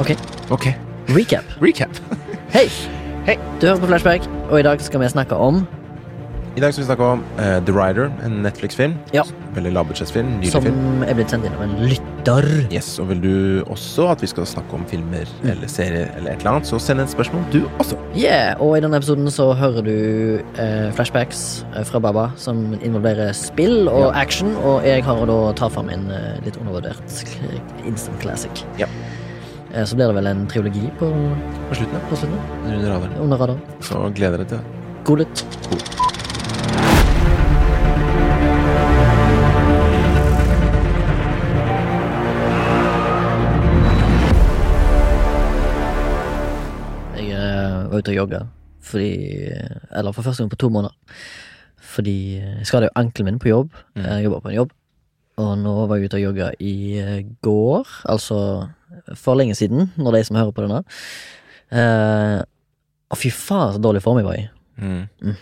Ok, okay. recap. Recap. Hei! Hei. Du hører på Flashback, og i dag skal vi snakke om I dag skal vi snakke om eh, The Rider, en Netflix-film. Ja. Veldig lavbudsjettfilm. Som film. er blitt sendt inn av en lytter. Yes, og Vil du også at vi skal snakke om filmer eller serier eller et eller annet, så send et spørsmål, du også. Yeah, og i denne episoden så hører du eh, flashbacks eh, fra Baba som involverer spill og action, og jeg har å da ta fram en eh, litt undervurdert k- instant classic. Ja. Eh, så blir det vel en triologi på, På slutten, på slutten. Under radaren. Under radaren. Så gleder dere til det. God lytt. Jeg eh, var ute og jogga fordi Eller for første gang på to måneder. Fordi jeg skada jo ankelen min på jobb. Mm. Jeg jobba på en jobb. Og nå var jeg ute og jogga i eh, går, altså for lenge siden, når de som hører på denne. Uh, Å, fy faen, så dårlig form jeg var i. Mm.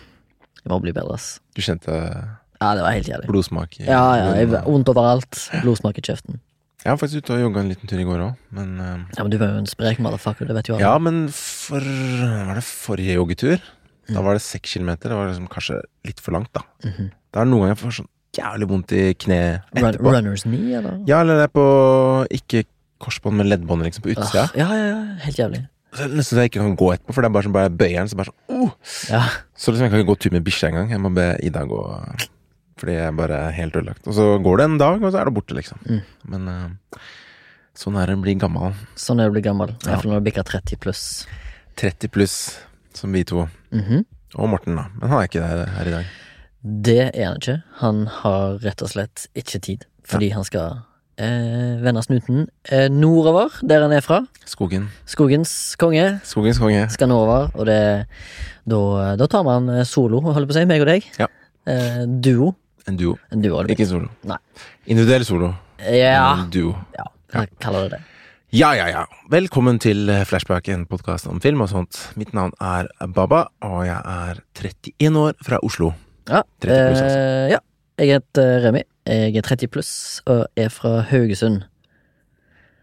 Jeg må bli bedre, ass. Du kjente Ja, det var helt jævlig. blodsmak i Ja, ja, jeg, Vondt overalt. Blodsmak i kjeften. Jeg var faktisk ute og jogga en liten tur i går òg, men uh, Ja, Men du var jo en sprek motherfucker, det vet jo alle. Ja, men for Var det forrige joggetur? Da var det seks kilometer. Det var liksom kanskje litt for langt, da. Mhm. Det er noen ganger jeg får sånn jævlig vondt i kneet Run, runners knee, eller? Ja, eller det er på Ikke korsbånd, med leddbånd liksom på utsida. Ah, ja, ja, ja. Helt jævlig. Nesten så jeg ikke kan gå etterpå, for det er bare sånn bare bøyer den. Så bare sånn oh! Ja. Så liksom jeg kan ikke gå tur med bikkja engang. Jeg må be Ida gå fordi jeg er bare helt ødelagt. Og så går det en dag, og så er det borte, liksom. Mm. Men uh, sånn er det å bli gammel. Sånn er det å bli gammel. Ja. hvert fall når du bikker 30 pluss. 30 pluss, som vi to. Mhm. Og Morten, da. Men han er ikke der her i dag. Det er han ikke. Han har rett og slett ikke tid, fordi han skal eh, vende snuten eh, nordover, der han er fra. Skogen. Skogens konge Skogens konge. skal nordover, og det Da, da tar man eh, solo, holder på å si, meg og deg. Ja. Eh, duo. En duo. En duo. Ikke solo. Nei. Individuell solo. Ja. En duo. ja. Jeg kaller det det. Ja, ja, ja. Velkommen til Flashback, en podkast om film og sånt. Mitt navn er Baba, og jeg er 31 år fra Oslo. Ja. 30 pluss, altså. Eh, ja. Jeg heter Remi. Jeg er 30 pluss og er fra Haugesund.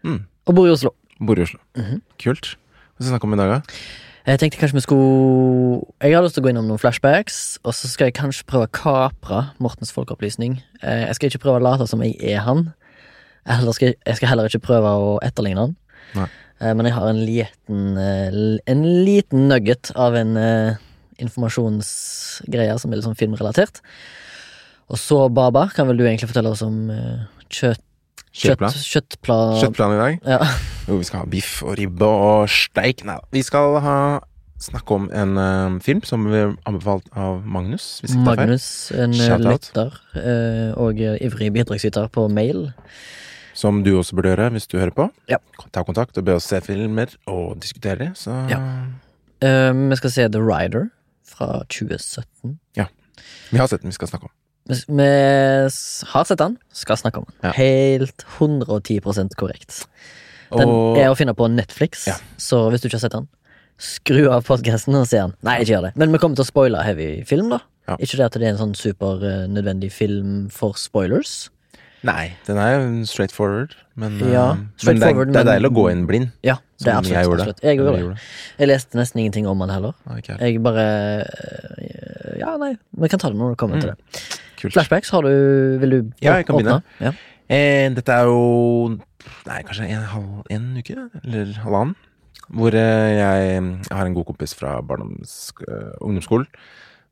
Mm. Og bor i Oslo. Bor i Oslo. Mhm. Kult. Hva skal vi snakke om i dag, da? Jeg tenkte kanskje vi skulle Jeg har lyst til å gå innom noen flashbacks, og så skal jeg kanskje prøve å kapre Mortens folkeopplysning. Eh, Jeg skal ikke prøve å late som jeg er han. Jeg skal heller ikke prøve å etterligne han. Nei. Eh, Men jeg har en liten eh, En liten nugget av en informasjonsgreie som er litt sånn filmrelatert. Og så, Baba, kan vel du egentlig fortelle oss om eh, kjøtt... Kjøtt, Kjøttplan? kjøttplan Kjøttplan i dag? Ja. Jo, vi skal ha biff og ribbe og steik. Nei da. Vi skal ha snakke om en uh, film som vi anbefalt av Magnus. Magnus, en eh, lytter uh, og ivrig bidragsyter på mail. Som du også burde gjøre hvis du hører på. Ja. Ta kontakt og be oss se filmer og diskutere det. Så Ja. uh, vi skal se The Rider fra 2017. Ja. vi har sett den vi skal snakke om. Vi, har sett den, skal snakke om den. Ja. Helt 110% korrekt. Den Og er å finne på Netflix, Ja. så hvis du ikke har sett den, skru av podkasten og se den. Nei, ikke gjør det. Men vi kommer til å spoile heavy film, da. Ja. Ikke det at det er en sånn supernødvendig film for spoilers. Nei, den er jo straight forward. Men, Ja, straight men det, er, det er deilig å gå inn blind. Ja, det er absolutt. jeg gjorde. absolutt. Jeg gjorde det. Jeg leste nesten ingenting om den heller. Okay. jeg. Bare øh, Ja, nei, vi kan ta det når det kommer Mm. til det. Kult. Flashbacks, har du Vil du Ja, jeg kan begynne. Ja. Eh, dette er jo Nei, kanskje en, halv, en uke, eller halvannen. Hvor eh, jeg, har en god kompis fra barndoms, uh, ungdomsskolen.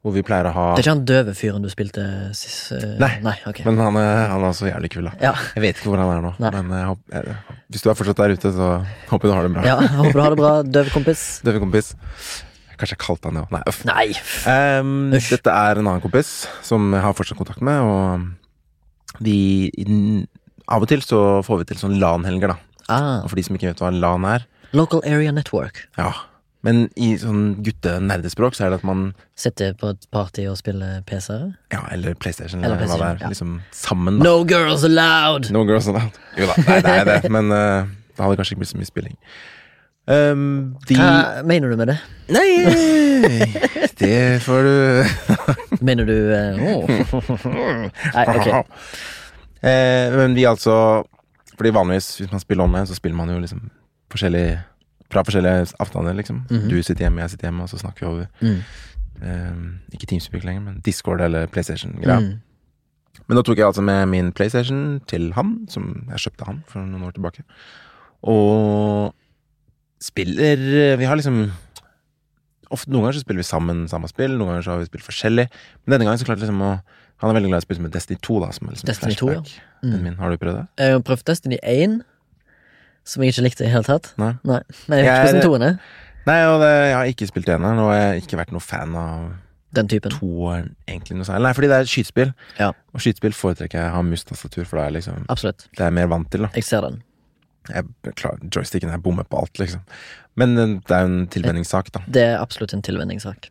Hvor vi pleier å ha Det er ikke han døve fyren du spilte sist Uh, Nei. nei okay. Men han er, han er så jævlig kul, da. Ja, Jeg vet ikke hvor han er nå. Nei. Men jeg, håper- jeg, hvis du er fortsatt der ute, så håper jeg du har det bra. ja, håper du har det bra, døve kompis. Døve kompis. Kanskje jeg kalte han det òg. Nei, uff. Nei. Um, dette er en annen kompis som jeg har fortsatt kontakt med, og vi Av og til så får vi til sånn LAN-helger, da. Ah, for de som ikke vet hva LAN er local Area Network. Ja. Men i sånn gutte-nerdespråk så er det at man Sitter på et party og spiller PC-er. Ja, eller PlayStation, Eller eller, hva det er. ja. Liksom sammen, da. No girls allowed! No girls allowed. Jo da, nei, det er det, men uh, det hadde kanskje ikke blitt så mye spilling. Ehm, de Hva mener du med det? Nei, det får du Mener du uh... Nei, ok. Eh, men vi altså Fordi vanligvis, hvis man spiller online, så spiller man jo liksom forskjellig fra forskjellige avstander, liksom. Mhm. Du sitter hjemme, jeg sitter hjemme, og så snakker vi over Mm. eh, Ikke Teamspeak lenger, men Discord eller PlayStation-greia. Mm. Men da tok jeg altså med min PlayStation til han, som jeg kjøpte han for noen år tilbake. Og spiller Vi har liksom Ofte Noen ganger så spiller vi sammen samme spill, noen ganger så har vi spilt forskjellig. Men denne gangen så klarte jeg liksom å Han er veldig glad i å spille med Destiny 2, da, som er liksom Destiny 2, ja. Mm. Har du prøvd det? Jeg har prøvd Destiny 1, som jeg ikke likte i det hele tatt. Nei. Nei. Men jeg vet ikke hvordan toen er. Nei, og det, jeg har ikke spilt eneren, og jeg har ikke vært noe fan av Den typen. toeren egentlig noe særlig. Nei, fordi det er skytespill, Ja. og skytespill foretrekker jeg å ha mus-tastatur, for det er liksom Absolutt. Det er jeg mer vant til, da. Jeg ser den. Jeg klar, Joysticken er bommer på alt, liksom. Men eh, det er jo en tilvenningssak, da. Det er absolutt en tilvenningssak.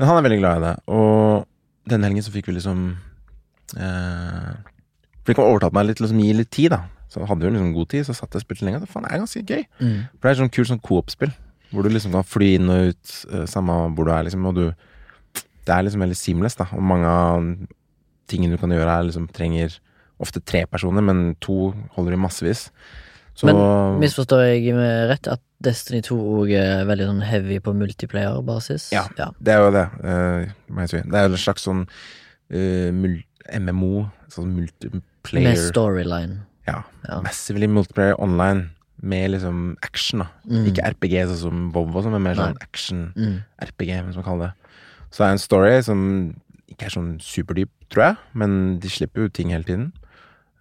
Men han er veldig glad i det, og denne helgen så fikk vi liksom eh, Fikk overtalt meg litt til å liksom gi litt tid, da. Så hadde vi liksom god tid, så satt jeg og spilte lenge. Det er ganske gøy. Mm. For det er sånn kult sånn coop-spill, hvor du liksom kan fly inn og ut, eh, samme hvor du er, liksom, og du Det er liksom veldig seamless, da, og mange av tingene du kan gjøre, er liksom trenger ofte tre personer, men to holder i massevis. Så Misforstår jeg med rett at Destiny 2 òg er veldig sånn heavy på multiplayer-basis? Ja. ja. Det er jo det, eh, si. Det er jo en slags sånn uh, MMO, sånn multiplayer Med storyline. Ja. Ja. Massively multiplayer online, med liksom action, da. Mm. Ikke RPG sånn som Bob og sånn, men mer sånn action-RPG, Mm. hvis man kaller det. Så det er en story som ikke er sånn superdyp, tror jeg, men de slipper jo ting hele tiden.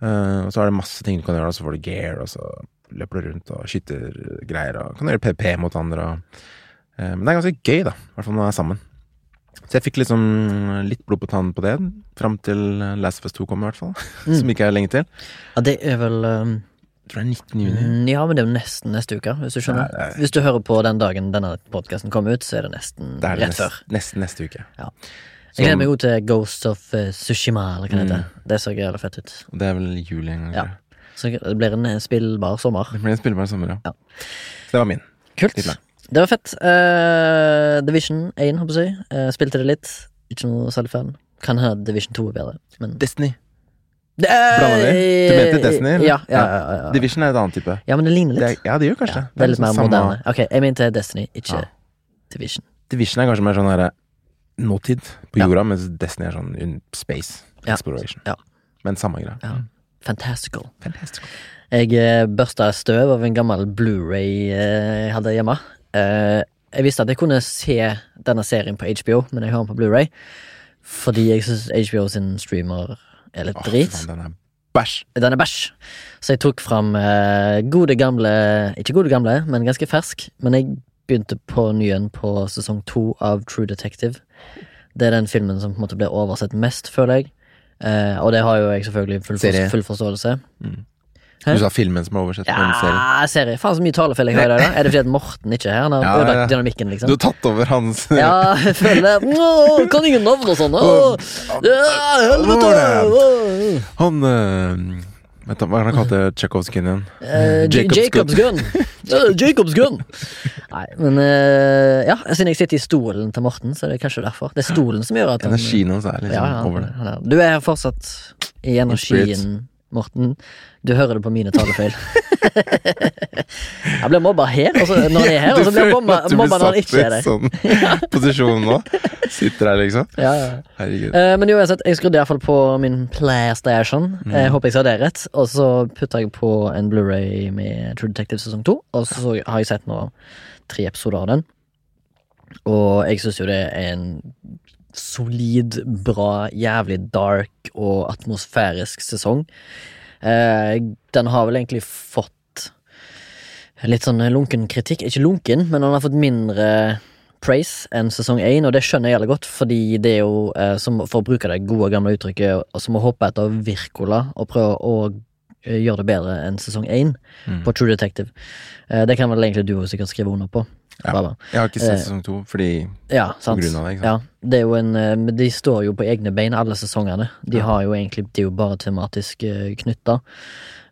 Eh, og så er det masse ting du kan gjøre, og så får du gear, og så løper du rundt og skyter greier, og kan gjøre PP mot andre. Og, eh, men det er ganske gøy, da, i hvert fall når man er sammen. Så jeg fikk liksom litt blod på tannen på det, fram til Last of Us 2 kom, i hvert fall. Mm. Som ikke er lenge til. Ja, det er vel um, Jeg tror det er 19. juni. mm, Ja, men det er jo nesten neste uke, hvis du skjønner. Det er- Hvis du hører på den dagen denne podkasten kommer ut, så er det nesten Det er det rett nest, før. nesten neste uke. Ja. Jeg gleder meg jo til Ghost of uh, Sushima, eller hva det Mm. heter. Det så jævlig fett ut. Det er vel juli en gang. Ja. Så det blir en eh, spillbar sommer. Det blir en spillbar sommer, ja. Ja. Så det var min. Kult. Det var fett. Uh, Division 1, håper jeg. Uh, spilte det litt. Ikke noe særlig fan. Kan hende Division 2 er bedre, men Destiny. Det er- Blander? Du mente Destiny? Ja, ja, ja. Division er et annet type. ja men det ligner Det litt. er, ja, det gjør kanskje det. det er litt mer liksom samme- moderne. Ok, jeg mente Destiny, ikke. Division. Division er kanskje mer sånn herre nåtid på jorda, mens Destiny er sånn space exploration. Ja. Men samme greia. Ja. Fantastical. Fantastisk. Jeg eh, børsta støv av en gammel Blu-ray eh, jeg hadde hjemme. Eh, jeg visste at jeg kunne se denne serien på HBO, men jeg har den på Blu-ray fordi jeg syns HBO sin streamer er litt Åh, drit. den er bæsj. Den er bæsj. Så jeg tok fram gode gamle Ikke gode gamle, men ganske fersk. Men jeg begynte på nyen på sesong to av True Detective. Det er den filmen som på en måte ble oversett mest, føler jeg. Eh, og det har jo jeg selvfølgelig full, for, full forståelse. Mm. Du sa filmen som er oversett en serie. Ja, serie. Faen, så mye talefeil jeg har i dag. da. Er det fordi at Morten ikke er her? Han har Ja, ja, ja. dynamikken, Du liksom. har tatt over hans Ja, jeg føler det. Åh, kan ingen navn og sånn? Ja, helvete! Han øh, Vet du, Hva er det han kalte Tsjekhovskyen igjen? Eh, J- Jacob's gun. Jacob's gun. Nei, men uh, ja, siden jeg sitter i stolen til Morten, så er det kanskje derfor. Det er stolen som gjør at han Energien hans er liksom ja, ja, over det. han Du er fortsatt i energien, Morten. Du hører det på mine talefeil. jeg blir mobba her, og når jeg er her, og så blir jeg mobba mobba når han ikke er der. sånn posisjon nå. Sitter her, liksom. Ja, ja. Herregud. Eh, men uansett, jeg skrudde iallfall på min PlayStation. Mm. Jeg håper jeg sa det rett. Og så putta jeg på en Blu-ray med True Detective sesong to. Og så har jeg sett nå tre episoder av den. Og jeg syns jo det er en solid, bra, jævlig dark og atmosfærisk sesong. Eh, den har vel egentlig fått litt sånn lunken kritikk. Ikke lunken, men den har fått mindre praise enn sesong én, og det skjønner jeg jævlig godt, fordi det er jo, eh, som, for å bruke det gode, gamle uttrykket, som å hoppe etter Virkola og prøve å eh, gjøre det bedre enn sesong én Mm. på True Detective. Eh, det kan vel egentlig du også sikkert skrive under på. Ja. Baba. Jeg har ikke sett eh, sesong to, fordi Ja, på grunn av det. ikke Ja, det er jo en eh, Men de står jo på egne bein, alle sesongene. De har jo egentlig De er jo bare tematisk uh, knytta.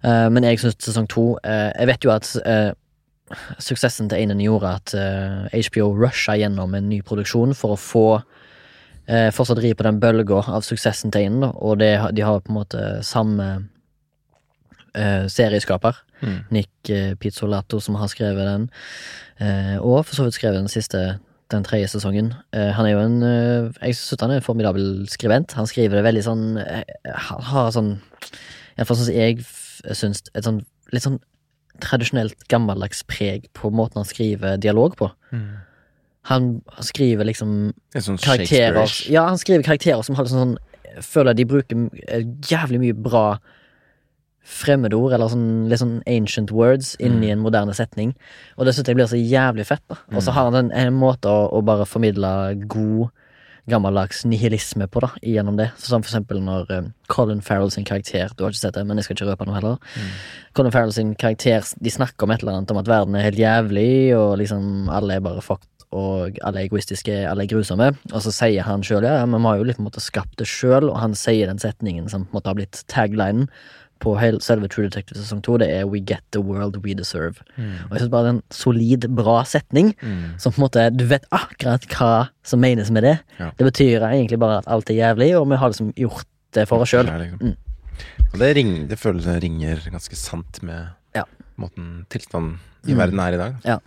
men jeg syns sesong to eh, Jeg vet jo at eh, suksessen til Einen gjorde at eh, HBO rusha gjennom en ny produksjon for å få eh, fortsatt ri på den bølga av suksessen til Einen, og det, de har på en måte samme eh, serieskaper. Mm. Nick eh, Pizzolato, som har skrevet den. Eh, og for så vidt skrevet den siste, den tredje sesongen. Eh, han er jo en eh, Jeg synes han er en formidabel skribent. Han skriver det veldig sånn Han har sånn Iallfall sånn som jeg synes syns et sånn litt sånn tradisjonelt gammeldags preg på måten han skriver dialog på. Mm. Han skriver liksom En sånn karakterer Shakespeare-ish. Ja, han skriver karakterer som har sånn, sånn Føler de bruker jævlig mye bra fremmedord, eller sånn litt sånn ancient words, inn i en moderne setning. Og det syns jeg blir så jævlig fett, da. Og så har han en, en måte å, å bare formidle god gammeldags nihilisme på, da, gjennom det. Som for eksempel når um, Colin Farrell sin karakter Du har ikke sett det, men jeg skal ikke røpe noe heller. Colin Farrell sin karakter De snakker om et eller annet om at verden er helt jævlig, og liksom alle er bare fucked, og alle er egoistiske, alle er grusomme. Og så sier han sjøl ja, men vi har jo litt på en måte skapt det sjøl, og han sier den setningen som på en måte har blitt taglinen på hele, selve True Detective sesong to, det er We get the world we deserve. Og jeg synes bare det er en solid, bra setning, Mm. som på en måte Du vet akkurat hva som menes med det. Ja. Det betyr egentlig bare at alt er jævlig, og vi har liksom gjort det for oss sjøl. Mm. Det, ring, det føles det ringer ganske sant med Ja. måten tilstanden i Mm. verden er i dag.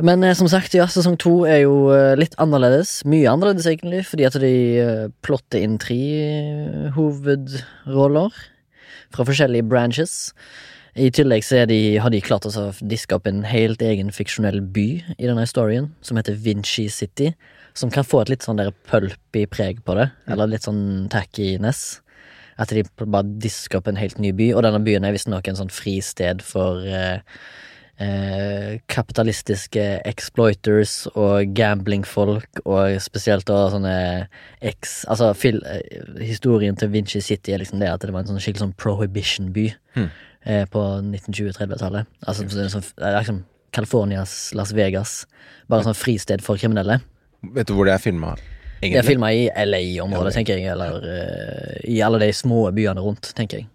Men eh, som sagt, ja, sesong to er jo eh, litt annerledes. Mye annerledes, egentlig, fordi at de eh, plotter inn tre eh, hovedroller fra forskjellige branches. I tillegg så de, har de klart å diske opp en helt egen fiksjonell by i denne historien, som heter Vinci City. Som kan få et litt sånn der pulpy preg på det, eller litt sånn tackiness. At de bare disker opp en helt ny by, og denne byen er visstnok en sånn fristed for eh, eh, kapitalistiske exploiters og gamblingfolk, og spesielt da sånne ex... Altså, fil, eh, historien til Vinci City er liksom det at det var en sånn skikkelig sånn prohibition-by Hmm. eh, på 1920-30-tallet. Altså, så det er sånn, liksom Californias Las Vegas. Bare sånn fristed for kriminelle. Vet du hvor det er filma? Det er filma i LA-området, LA. tenker jeg, eller uh, i alle de små byene rundt, tenker jeg.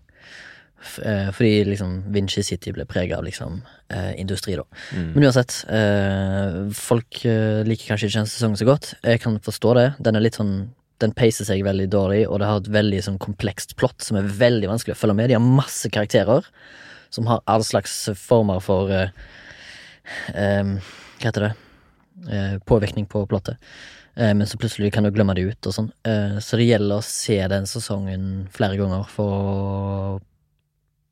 Eh, fordi liksom Vinci City ble prega av liksom eh, industri, da. Mm. Men uansett, eh, folk eh, liker kanskje ikke den sesongen så godt. Jeg kan forstå det. Den er litt sånn Den pacer seg veldig dårlig, og det har et veldig sånn komplekst plott som er veldig vanskelig å følge med. De har masse karakterer som har all slags former for eh, Hva heter det? Eh, påvirkning på plottet. Men så plutselig kan du glemme det ut og sånn. Så det gjelder å se den sesongen flere ganger for å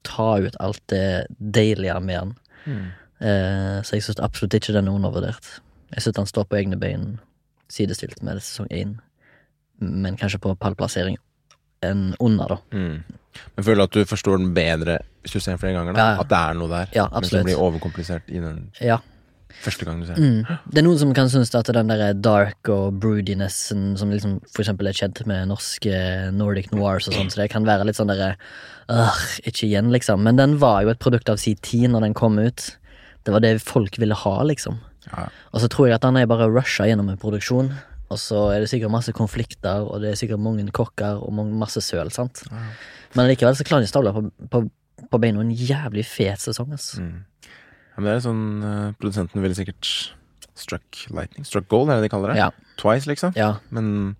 ta ut alt det deilige med den. Mm. Eh, så jeg syns absolutt ikke den er undervurdert. Jeg syns den står på egne bein, sidestilt med sesong én, men kanskje på pallplassering enn under, da. Mm. Men føler du at du forstår den bedre hvis du ser den flere ganger? Da? Ja, ja. At det er noe der, Ja, men som blir overkomplisert i den Ja. Første gang du ser den? Mm. Det er noen som kan synes at den der dark og broodinessen som liksom for eksempel er kjent med norske Nordic noirs og sånn, så det kan være litt sånn derre øh, ikke igjen, liksom. Men den var jo et produkt av sin tid når den kom ut. Det var det folk ville ha, liksom. Ja. Og så tror jeg at han er bare rusha gjennom en produksjon. Og så er det sikkert masse konflikter, og det er sikkert mange kokker og masse søl, sant. Ja. Men likevel så klarer de å stable på, på, på beina en jævlig fet sesong, ass. Mm. Ja, men det er sånn uh, Produsenten ville sikkert struck lightning. Struck gold, er det de kaller det? Ja. Twice, liksom. Ja. Men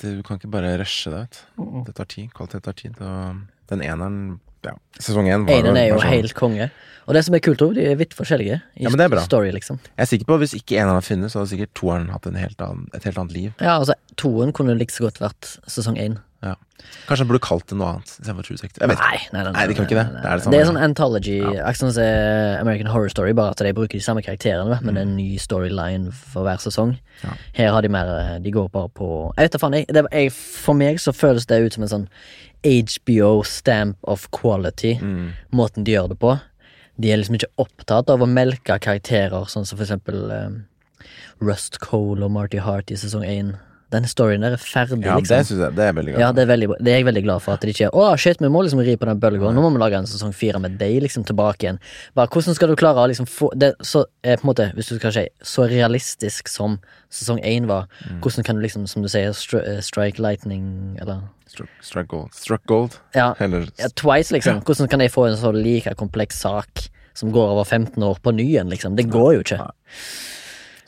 du kan ikke bare rushe det, vet. Det tar tid. Kvalitet tar tid. Og den eneren ja. Sesong én var Einen er jo sånn- helt konge. Og det som er kult, de er vidt forskjellige i Ja, men det er bra. story, liksom. Jeg er sikker på at hvis ikke eneren hadde funnet, så hadde sikkert toeren hatt en helt annen, et helt annet liv. Ja, altså, toeren kunne like så godt vært sesong én. Kanskje han burde kalt det noe annet istedenfor True Detective. Jeg vet. Nei, nei, nei, Nei, de kan ikke det. Det er det Det er sånn anthology, Ja. sånn American Horror Story, bare at de bruker de samme karakterene, men det er en ny storyline for hver sesong. Ja. Her har de mer De går bare på Jeg vet da faen, For meg så føles det ut som en sånn HBO stamp of quality, Mm. måten de gjør det på. De er liksom ikke opptatt av å melke karakterer, sånn som for eksempel um, Rust Cole og Marty Hart i sesong én. Den storyen der er ferdig, Ja, liksom. det synes jeg. Det er veldig glad. Ja, det er, veldig, det er jeg veldig glad for. At de ikke er Å, shit, vi må liksom ri på den bølga. Nå må vi lage en sesong fire med deg liksom tilbake igjen. Bare Hvordan skal du klare å liksom få det så, eh, på en måte, Hvis du skal si så realistisk som sesong én var, Mm. hvordan kan du liksom, som du sier, stri eh, strike lightning, eller Struck, struck gold. Struck gold. Ja, Eller ja twice, liksom. Hvordan kan jeg få en så like kompleks sak som går over 15 år på ny igjen, liksom? Det går jo ikke. Nei.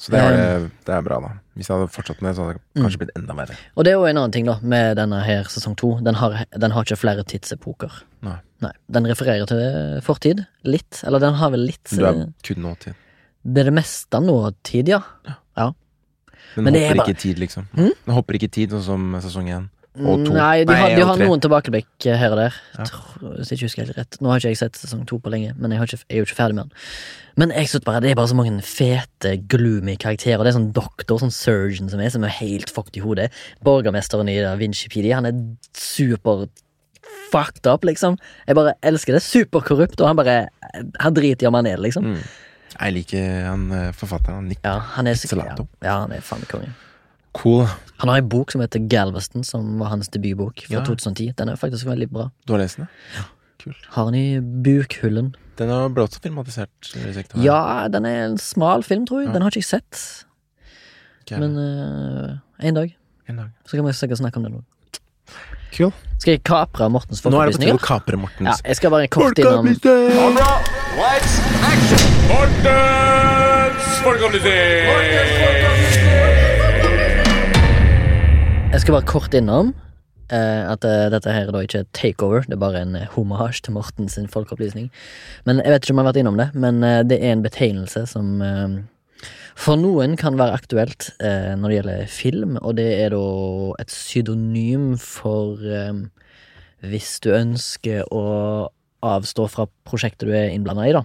Så det det, det er bra, da. Hvis jeg hadde fortsatt med, så hadde det kanskje blitt enda verre. Og det er jo en annen ting, da, med denne her sesong to. Den har, den har ikke flere tidsepoker. Nei. Nei. Den refererer til fortid. Litt. Eller den har vel litt Du er eh, kun nåtid. Det er det meste nåtid, ja. Den Men det er hopper bare- ikke i tid, liksom. Hm? Den hopper ikke i tid, sånn som sesong én. Og to. Nei, de har, de har noen tilbakeblikk eh, her og der. Ja. Hvis jeg ikke husker helt rett. Nå har ikke jeg sett sesong to på lenge, men jeg, har ikke, jeg er jo ikke ferdig med den. Men jeg synes bare det er bare så mange fete, gloomy karakterer. Det er sånn doktor, sånn surgeon som er, som er helt fucked i hodet. Borgermesteren i Da Vinci PD, han er super fucked up, liksom. Jeg bare elsker det. Superkorrupt, og han bare Han driter i om han er det, liksom. Mm. Jeg liker han eh, forfatteren. Han Nick. Ja, han er sikkert ja, han er faen konge. Cool. Han har en bok som heter Galveston, som var hans debutbok fra Ja. 2010. Den er faktisk veldig bra. Du har lest den? Ja. Kult. Har han i bukhullen. Den er ble også filmatisert. tar- Ja, den er en smal film, tror jeg. Ja. Den har ikke jeg sett. Jeg. Men uh, en dag En dag. så kan vi sikkert snakke om det nå. Cool. Skal jeg kapre Mortens Nå er det på tide å kapre Ja, Mortens jeg skal bare kort innom! Mortens folkeopplysning! Jeg skal bare kort innom uh, at uh, dette her er da ikke takeover, det er bare en eh, hommage til Mortens folkeopplysning. Men Jeg vet ikke om jeg har vært innom det, men uh, det er en betegnelse som for noen kan være aktuelt når det gjelder film, og det er da et pseudonym for hvis du ønsker å avstå fra prosjektet du er innblanda i, da.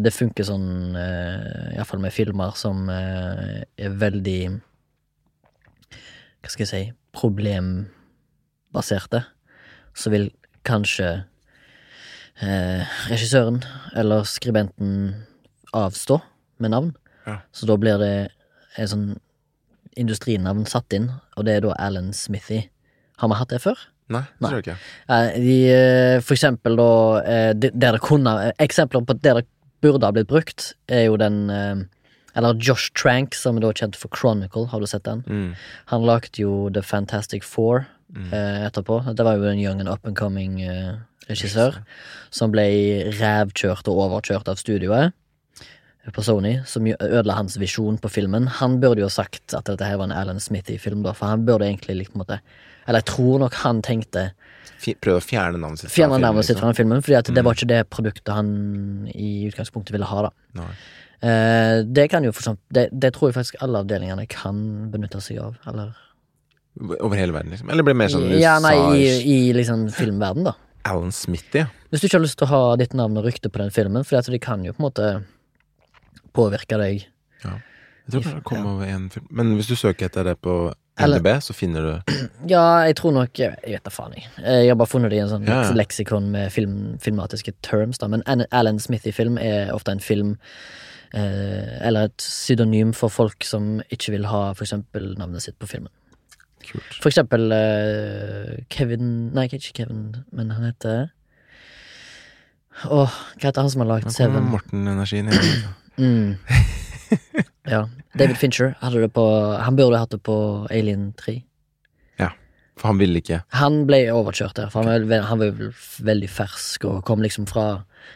Det funker sånn, iallfall med filmer som er veldig Hva skal jeg si problembaserte. Så vil kanskje eh, regissøren eller skribenten avstå med navn. Ja. Så da blir det et sånn industrinavn satt inn, og det er da Alan Smithy. Har vi hatt det før? Nei, det tror jeg ikke. Eh, De, eh, for eksempel da eh, det- Der det kunne eh, Eksempler på der det burde ha blitt brukt, er jo den eh, Eller Josh Trank, som er da kjent for Chronicle, har du sett den? Mm. Han lagde jo The Fantastic Four Mm. eh, etterpå. Det var jo en young and up and coming eh, regissør som ble rævkjørt og overkjørt av studioet på Sony, som ødela hans visjon på filmen. Han burde jo sagt at dette her var en Alan Smithy-film, da, for han burde egentlig likt måte Eller jeg tror nok han tenkte Prøve å fjerne navnet sitt. fra Fjerne filmen, navnet sitt liksom. fra filmen, fordi at det Mm. var ikke det produktet han i utgangspunktet ville ha, da. Nei. Eh, det kan jo for det, det tror jeg faktisk alle avdelingene kan benytte seg av, eller Over hele verden, liksom. Eller blir det mer sånn Ja, nei, i, i liksom filmverden, da. Alan Smithy. Hvis du ikke har lyst til å ha ditt navn og rykte på den filmen, for det kan jo på en måte påvirke deg. Jeg tror det kom over én film. Men hvis du søker etter det på LDB, så finner du Ja, jeg tror nok Jeg vet da faen, jeg. Jeg har bare funnet det i en sånn Ja, ja. leksikon med film, filmatiske terms, da. Men Alan Smith i film er ofte en film eh, Eller et pseudonym for folk som ikke vil ha eksempel navnet sitt på filmen. Kult. For eksempel eh, Kevin Nei, ikke Kevin, men han heter Åh, hva heter han som har lagd Seven? Morten-energien igjen. Mm. ja. David Fincher hadde det på Han burde hatt det på Alien 3. Ja, For han ville ikke. Han ble overkjørt der, for han var, han var veldig fersk og kom liksom fra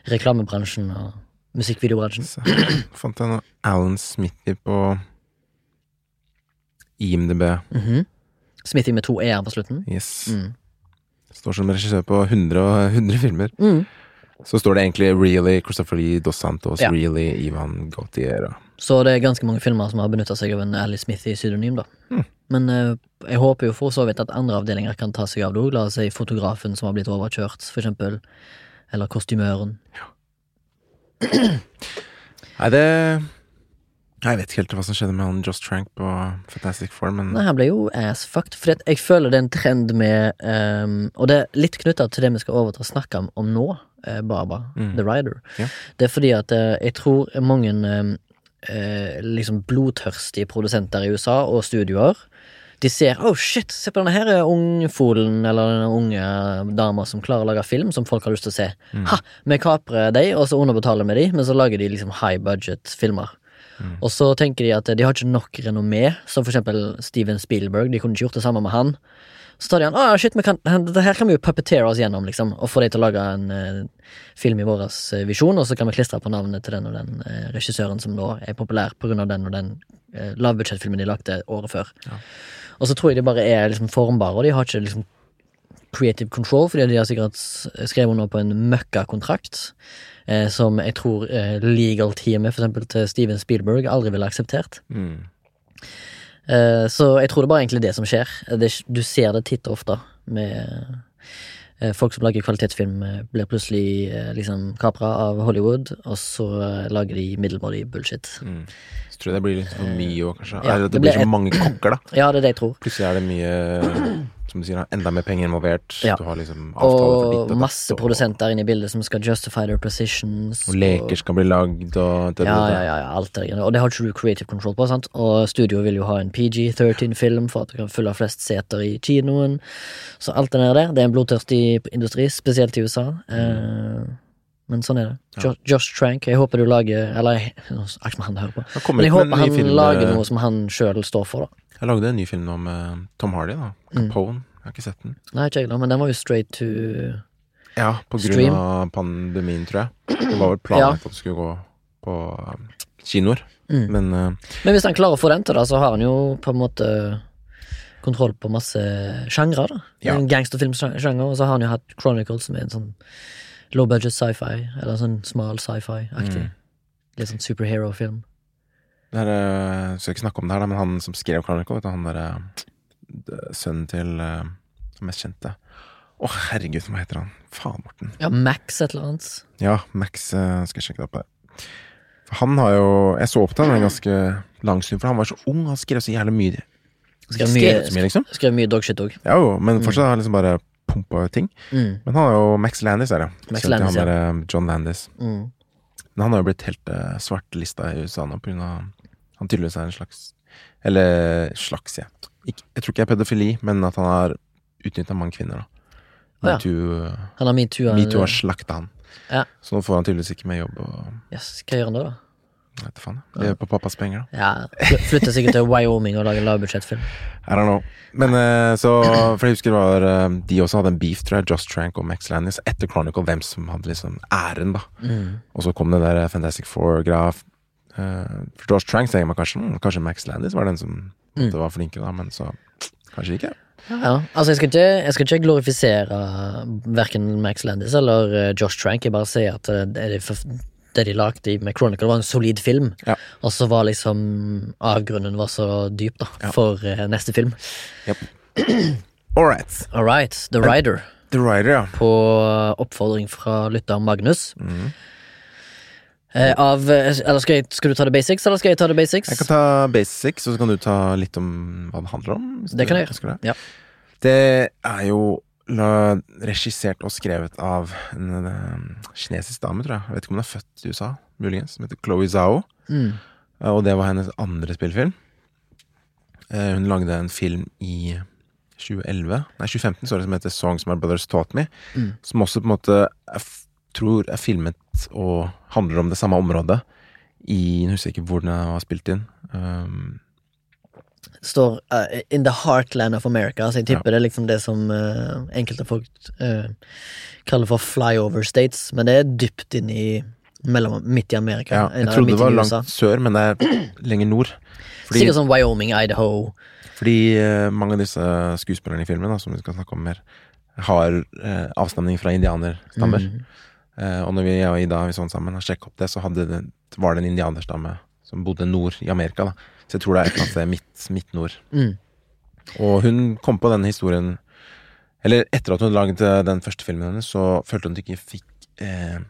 reklamebransjen og musikkvideobransjen. Så fant jeg noe Alan Smithy på IMDb. Mhm. Smithy med to e-er på slutten. Yes. Mm. Står som regissør på 100, og 100 filmer. Mm. Så står det egentlig Really Christopher Lee Dos Santos, Ja. Really Ivan Gautier. Så det er ganske mange filmer som har benytta seg av en Ali Smithy-pseudonym, da. Mm. Men uh, jeg håper jo for så vidt at andre avdelinger kan ta seg av det òg. La oss si fotografen som har blitt overkjørt, for eksempel. Eller kostymøren. Nei, det Jeg vet ikke helt hva som skjedde med han Joss Trank på Fantastic Four, men Nei, han ble jo ass-fucked. For jeg føler det er en trend med um, Og det er litt knytta til det vi skal overta snakke om, om nå, eh, Baba, Mm. The Rider. Ja. Det er fordi at eh, jeg tror mange ehm, eh, liksom blodtørstige produsenter i USA og studioer de ser oh shit, se på denne her ungfolen eller denne unge dama som klarer å lage film som folk har lyst til å se. Mm. Ha! Vi kaprer de, og så underbetaler vi de, men så lager de liksom high budget filmer. Mm. Og så tenker de at de har ikke nok renommé, som for eksempel Steven Spielberg. De kunne ikke gjort det samme med han. Så tar de han, ah, shit, kan, dette her kan vi jo puppetere oss gjennom, liksom, og få de til å lage en eh, film i vår eh, visjon, og så kan vi klistre på navnet til den og den eh, regissøren som nå er populær på grunn av den og den eh, lavbudsjettfilmen de lagde året før. Ja. Og så tror jeg de bare er liksom formbare, og de har ikke liksom creative control, fordi de har sikkert skrevet under på en møkkakontrakt. Eh, som jeg tror eh, legal-teamet for eksempel til Steven Spielberg aldri ville akseptert. Mm. Eh, så jeg tror det er bare egentlig det som skjer. Det, du ser det titt og ofte med folk som lager kvalitetsfilm, eh, blir plutselig eh, liksom kapra av Hollywood, og så eh, lager de middelmådig bullshit. Mm. Så tror jeg det blir litt for mye òg, kanskje. Ja, Eller at det det blir så mange kokker, da. Ja, det er det jeg tror. Plutselig er det mye Som du sier, da, enda mer penger involvert. Ja. Du har liksom avtaler for ditt Og datt, masse og- produsenter inne i bildet som skal justify their positions. Og leker skal bli lagd, og det, Ja, ja, ja, ja, alt det der. Og det har ikke du creative control på, sant? Og studioet vil jo ha en PG-13-film for at du kan fylle flest seter i kinoen. Så alt det der, det er en blodtørstig industri, spesielt i USA. Eh, men sånn er det. Ja. Josh Trank, jeg håper du lager Eller jeg- jeg, jeg, hører på. jeg, jeg, Men jeg håper han lager eh, noe som han sjøl står for, da. Jeg lagde en ny film nå med Tom Hardy, da. Mm. Capone. Jeg har ikke sett den. Nei, ikke jeg da, men den var jo straight to Ja, på grunn Stream. av pandemien, tror jeg. Det var vel planlagt at det skulle gå på eh, kinoer, mm. men uh, Men hvis han klarer å få den til, da, så har han jo på en måte kontroll på masse sjangre, da. Ja. Gangsterfilmsjanger, og så har han jo hatt Chronicles, som er en sånn low budget sci-fi, eller sånn smal sci-fi-aktig. Mm. Litt sånn superhero-film. Det er, eh, Skal ikke snakke om det her, men han som skrev Chronicle, han derre Sønnen til den mest kjente. Å, herregud, hva heter han? Faen, Morten. Ja, Max et eller annet. Ja, Max eh, Skal jeg sjekke det opp der. Han har jo Jeg så opp til han en ganske lang stund, for han var så ung. Han skrev så jævlig mye. Skrev mye, mye, liksom. skrev mye dogshit òg. Ja jo, men fortsatt har han liksom bare pumpa ting. Mm. Men han er jo Max Landis, er det. Max Landis, han der, eh, John Landis. Mm. Men han har jo blitt helt uh, svartlista i USA nå, av Han tydeligvis er en slags Eller slags, ja. Ikke, jeg tror ikke det er pedofili, men at han har utnytta mange kvinner, da. Å, ja. Metoo Han har metoo. Metoo har slakta han. Ja. Så nå får han tydeligvis ikke mer jobb. Og Yes, hva gjør han da, da? jeg vet faen. Lever på pappas penger, da. Ja, Flytter sikkert til Wyoming og lager lavbudsjettfilm. I don't know. Men eh, så For jeg husker det var eh, De også hadde en beef, tror jeg, Josh Trank og Max Landis, etter Chronicle, hvem som hadde liksom æren, da. Mm. Og så kom det der Fantastic Four-graf. Uh, for Josh Trank tenker man kanskje mm, Kanskje Max Landis var den som Mm. var flinke, da, men så kanskje ikke. Ja, altså jeg skal ikke, jeg skal ikke glorifisere verken Max Landis eller eh, Josh Trank. Jeg bare sier at eh, det, de, det de lagde med Chronicle, var en solid film. Ja. Og så var liksom avgrunnen var så dyp, da, for eh, neste film. All right. All right, The Rider. The Rider, ja. På oppfordring fra lytter Magnus. Mhm. Eh, av eh, Eller skal, jeg, skal du ta det basics, eller skal jeg ta det basics? Jeg kan ta basics, og så kan du ta litt om hva det handler om. Det kan jeg gjøre. Det. Ja. det er jo regissert og skrevet av en, eh, kinesisk dame, tror jeg. Jeg vet ikke om hun er født i USA, muligens. Som heter Chloé Zhao. Mm. Og det var hennes andre spillefilm. Hun lagde en film i 2011, nei 2015, sorry, som heter Songs My Brothers Taught Me. Mm. Som også på en måte tror er filmet og handler om det samme området. I Jeg husker ikke hvor den var spilt inn. Um, står uh, In the heartland of America, så jeg tipper det er liksom det som uh, enkelte folk uh, kaller for flyover states, men det er dypt inn i mellom, midt i Amerika. ja, jeg trodde det var langt sør, men det er lenger nord. Fordi, Sikkert sånn Wyoming, Idaho. fordi uh, mange av disse skuespillerne i filmen, da, som vi skal snakke om mer, har uh, avstamning fra indianerstammer. Mm. Eh, og når vi jeg og Ida vi sånn sammen har sjekket opp det, så hadde det, var det en indianerstamme som bodde nord i Amerika. da Så jeg tror det er et eller annet sted midt, midt-nord. Mm. Og hun kom på denne historien Eller etter at hun laget eh, den første filmen hennes, så følte hun at hun ikke fikk eh,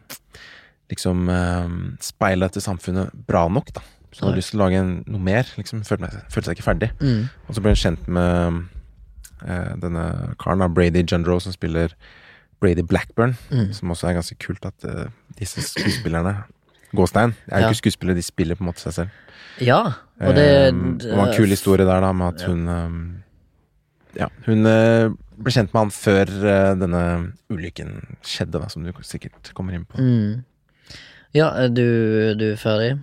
liksom eh, speilet til samfunnet bra nok, da. Så hun hadde lyst til å lage en, noe mer. liksom Følte, følte seg ikke ferdig. Mm. Og så ble hun kjent med eh, denne karen, da, Brady Jundro, som spiller Brady Blackburn. Mm. Som også er ganske kult at uh, disse skuespillerne Gåstein er jo Ja. ikke skuespillere, de spiller på en måte seg selv. Ja, og det, um, det var en kul historie der, da, med at hun um, Ja, hun uh, ble kjent med han før uh, denne ulykken skjedde, da, som du sikkert kommer inn på. mm. Ja, du, du er ferdig?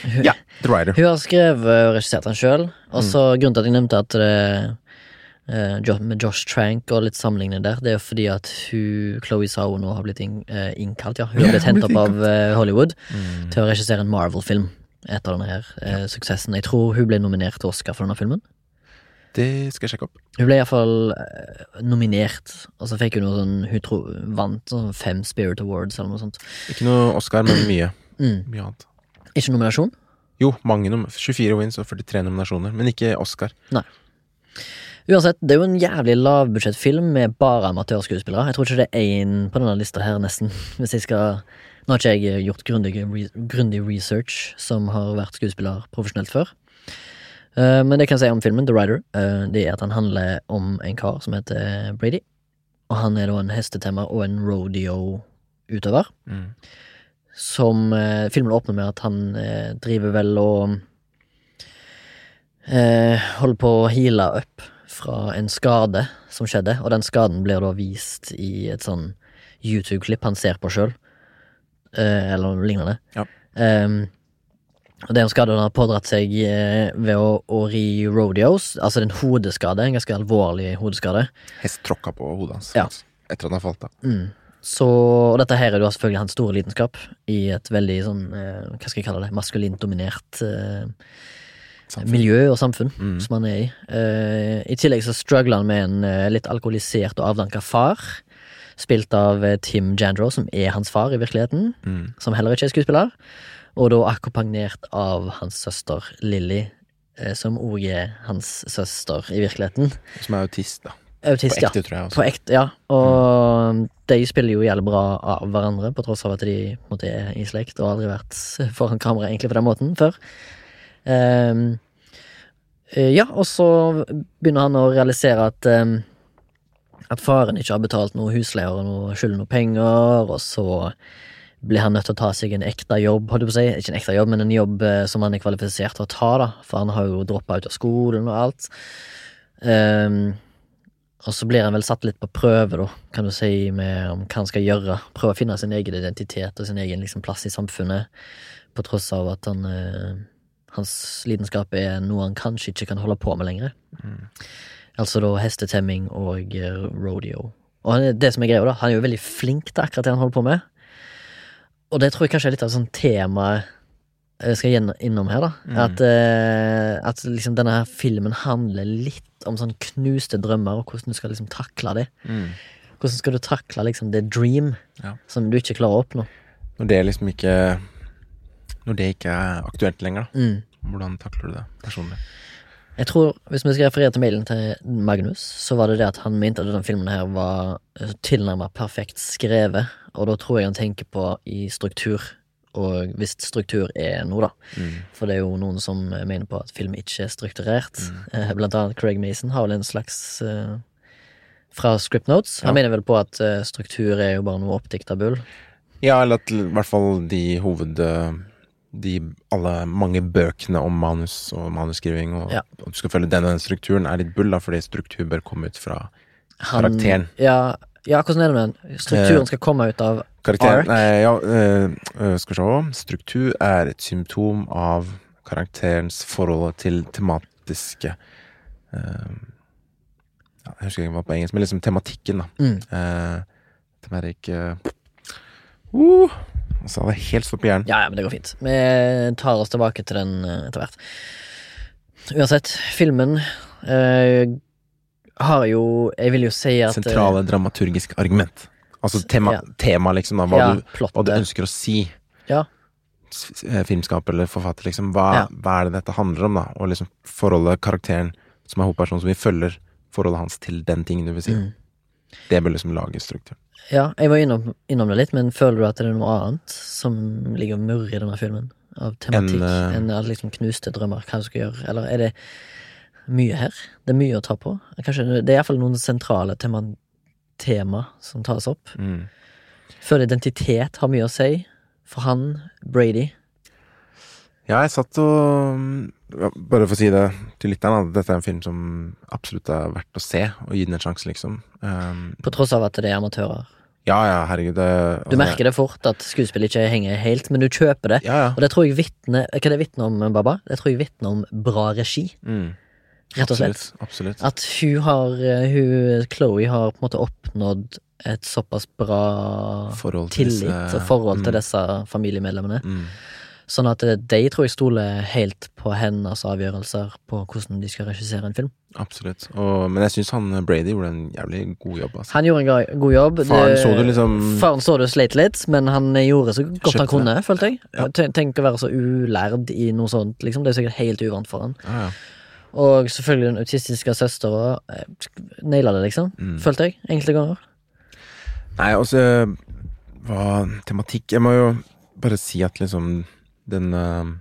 Hun, Ja, The Rider. hun har skrevet og regissert den sjøl, og Mm. så grunnen til at jeg nevnte at det med Josh Trank og litt sammenlignende der, det er jo fordi at hun, Chloé Zhao nå har blitt eh, innkalt, ja. Hun har blitt hentet opp av eh, Hollywood Mm. til å regissere en Marvel-film etter denne her ja. suksessen. Jeg tror hun ble nominert til Oscar for denne filmen. Det skal jeg sjekke opp. Hun ble iallfall nominert, og så fikk hun noe sånn Hun tro, vant sånn fem Spirit Awards eller noe sånt. Ikke noe Oscar, men mye. Mm. Mye annet. Ikke nominasjon? Jo, mange nom 24 wins og 43 nominasjoner, men ikke Oscar. Uansett, det er jo en jævlig lavbudsjettfilm med bare amatørskuespillere. Jeg tror ikke det er én på denne lista her, nesten. Hvis jeg skal Nå har ikke jeg gjort grundig, grundig research som har vært skuespiller profesjonelt før. Eh, men det kan jeg si om filmen, The Rider, eh, det er at han handler om en kar som heter Brady. Og han er da en hestetemmer og en rodeo-utøver. Mm. Som eh, Filmen åpner med at han eh, driver vel og eh, holder på å heale opp fra en skade som skjedde, og den skaden blir da vist i et sånn YouTube-klipp han ser på sjøl, eh, eller noe lignende. Ja. Um, og det er en skade han har pådratt seg eh, ved å, å ri rodeos, altså det er en hodeskade, en ganske alvorlig hodeskade. Hest tråkka på hodet hans Ja. etter at han falt av. Mm. Så, og dette her er jo selvfølgelig hans store lidenskap i et veldig sånn, eh, hva skal jeg kalle det, maskulint dominert eh, Samfunn. miljø og samfunn Mm. som han er i. Uh, I tillegg så struggler han med en uh, litt alkoholisert og avdanka far, spilt av eh, Tim Jandro, som er hans far i virkeligheten, Mm. som heller ikke er skuespiller, og da akkompagnert av hans søster Lilly, som òg er hans søster i virkeligheten. Som er autist, da. Autist, På ja. ekte, tror jeg også. På ekte, ja. Og de spiller jo jævlig bra av hverandre, på tross av at de måte, er i slekt og aldri vært foran kamera egentlig på den måten før. Ehm, eh, ja, og så begynner han å realisere at ehm, at faren ikke har betalt noe husleie og noe skylder noe penger, og så blir han nødt til å ta seg en ekte jobb, holdt jeg på å si. Ikke en ekte jobb, men en jobb eh, som han er kvalifisert til å ta, da, for han har jo droppa ut av skolen og alt. Um, og så blir han vel satt litt på prøve, da, kan du si, med om hva han skal gjøre. Prøve å finne sin egen identitet og sin egen liksom, plass i samfunnet, på tross av at han eh, hans lidenskap er noe han kanskje ikke kan holde på med lenger. Altså da hestetemming og eh, rodeo. Og det som er greia, da, han er jo veldig flink til akkurat det han holder på med. Og det tror jeg kanskje er litt av sånn tema jeg skal innom her, da. Mm. At, eh, at liksom denne her filmen handler litt om sånn knuste drømmer, og hvordan du skal liksom takle det. Mm. Hvordan skal du takle liksom det dream Ja. som du ikke klarer å oppnå? Når det liksom ikke Når det ikke er aktuelt lenger, da. Mm. Hvordan takler du det personlig? Jeg tror, Hvis vi skal referere til mailen til Magnus, så var det det at han mente at denne filmen her var tilnærmet perfekt skrevet. Og da tror jeg han tenker på i struktur, og hvis struktur er noe, da. Mm. For det er jo noen som mener på at film ikke er strukturert. Mm. Blant annet Craig Mason har vel en slags uh, Fra Script Notes. Han Ja. mener vel på at eh, struktur er jo bare noe oppdikta bull. Ja, eller at i hvert fall de hoved... De alle mange bøkene om manus og manusskriving, og Ja. at du skal følge den og den strukturen, er litt bull, da, fordi struktur bør komme ut fra Han- Karakteren. Ja, ja, hvordan er det med den? Strukturen skal komme ut av Karakteren? Nei, ja, øh, skal vi se. Struktur er et symptom av karakterens forhold til tematiske øh, ja, Jeg husker ikke hva på engelsk, men liksom tematikken, da. mm. Uh, Tematikk uh, uh, Så hadde jeg helt stopp i hjernen. Ja, ja, men det går fint. Vi tar oss tilbake til den eh, etter hvert. Uansett, filmen eh, har jo Jeg vil jo si at eh, Sentrale dramaturgisk argument. Altså tema, Ja. tema liksom, da. Hva, ja, du, hva du ønsker å si. Ja. Eh, Filmskaper eller forfatter, liksom. Hva, Ja. hva er det dette handler om, da? Og liksom forholdet karakteren, som er hovedpersonen, som vi følger, forholdet hans til den tingen du vil si. Mm. Det bør liksom lage struktur. Ja, jeg var innom, innom det litt, men føler du at det er noe annet som ligger og murrer i denne filmen? Av tematikk enn uh... at liksom knuste drømmer, hva du skal gjøre? Eller er det mye her? Det er mye å ta på? Kanskje Det er iallfall noen sentrale tema, tema som tas opp. Mm. Føler identitet har mye å si for han, Brady. Ja, jeg satt og ja, Bare for å si det til lytteren, at Dette er en film som absolutt er verdt å se, og gi den en sjanse, liksom. Um, På tross av at det er amatører. ja, ja, herregud. Det, Du merker det fort at skuespillet ikke henger helt, men du kjøper det. Ja, ja. Og det tror jeg vitner Hva det vitner om, Baba? Det tror jeg vitner om bra regi, Mm. rett og slett. Absolutt. absolutt. At hun har eh, hun, Chloé har på en måte oppnådd et såpass bra Forhold til tillit disse- og forhold til mm. disse familiemedlemmene. Mm. Sånn at eh, de tror jeg stoler helt på hennes avgjørelser på hvordan de skal regissere en film. Absolutt. Og, men jeg syns han eh, Brady gjorde en jævlig god jobb. Altså. Han gjorde en god jobb. Faren Det- så du liksom Faren så du sleit litt, men han gjorde så godt han kunne, kunne, følte jeg. Ja. Tenk å være så ulærd i noe sånt, liksom. Det er sikkert helt uvant for han. ja, ja. Og selvfølgelig den autistiske søstera eh, naila det, liksom. Mm. Følte jeg. Enkelte ganger. Nei, altså Hva tematikk Jeg må jo bare si at liksom den eh,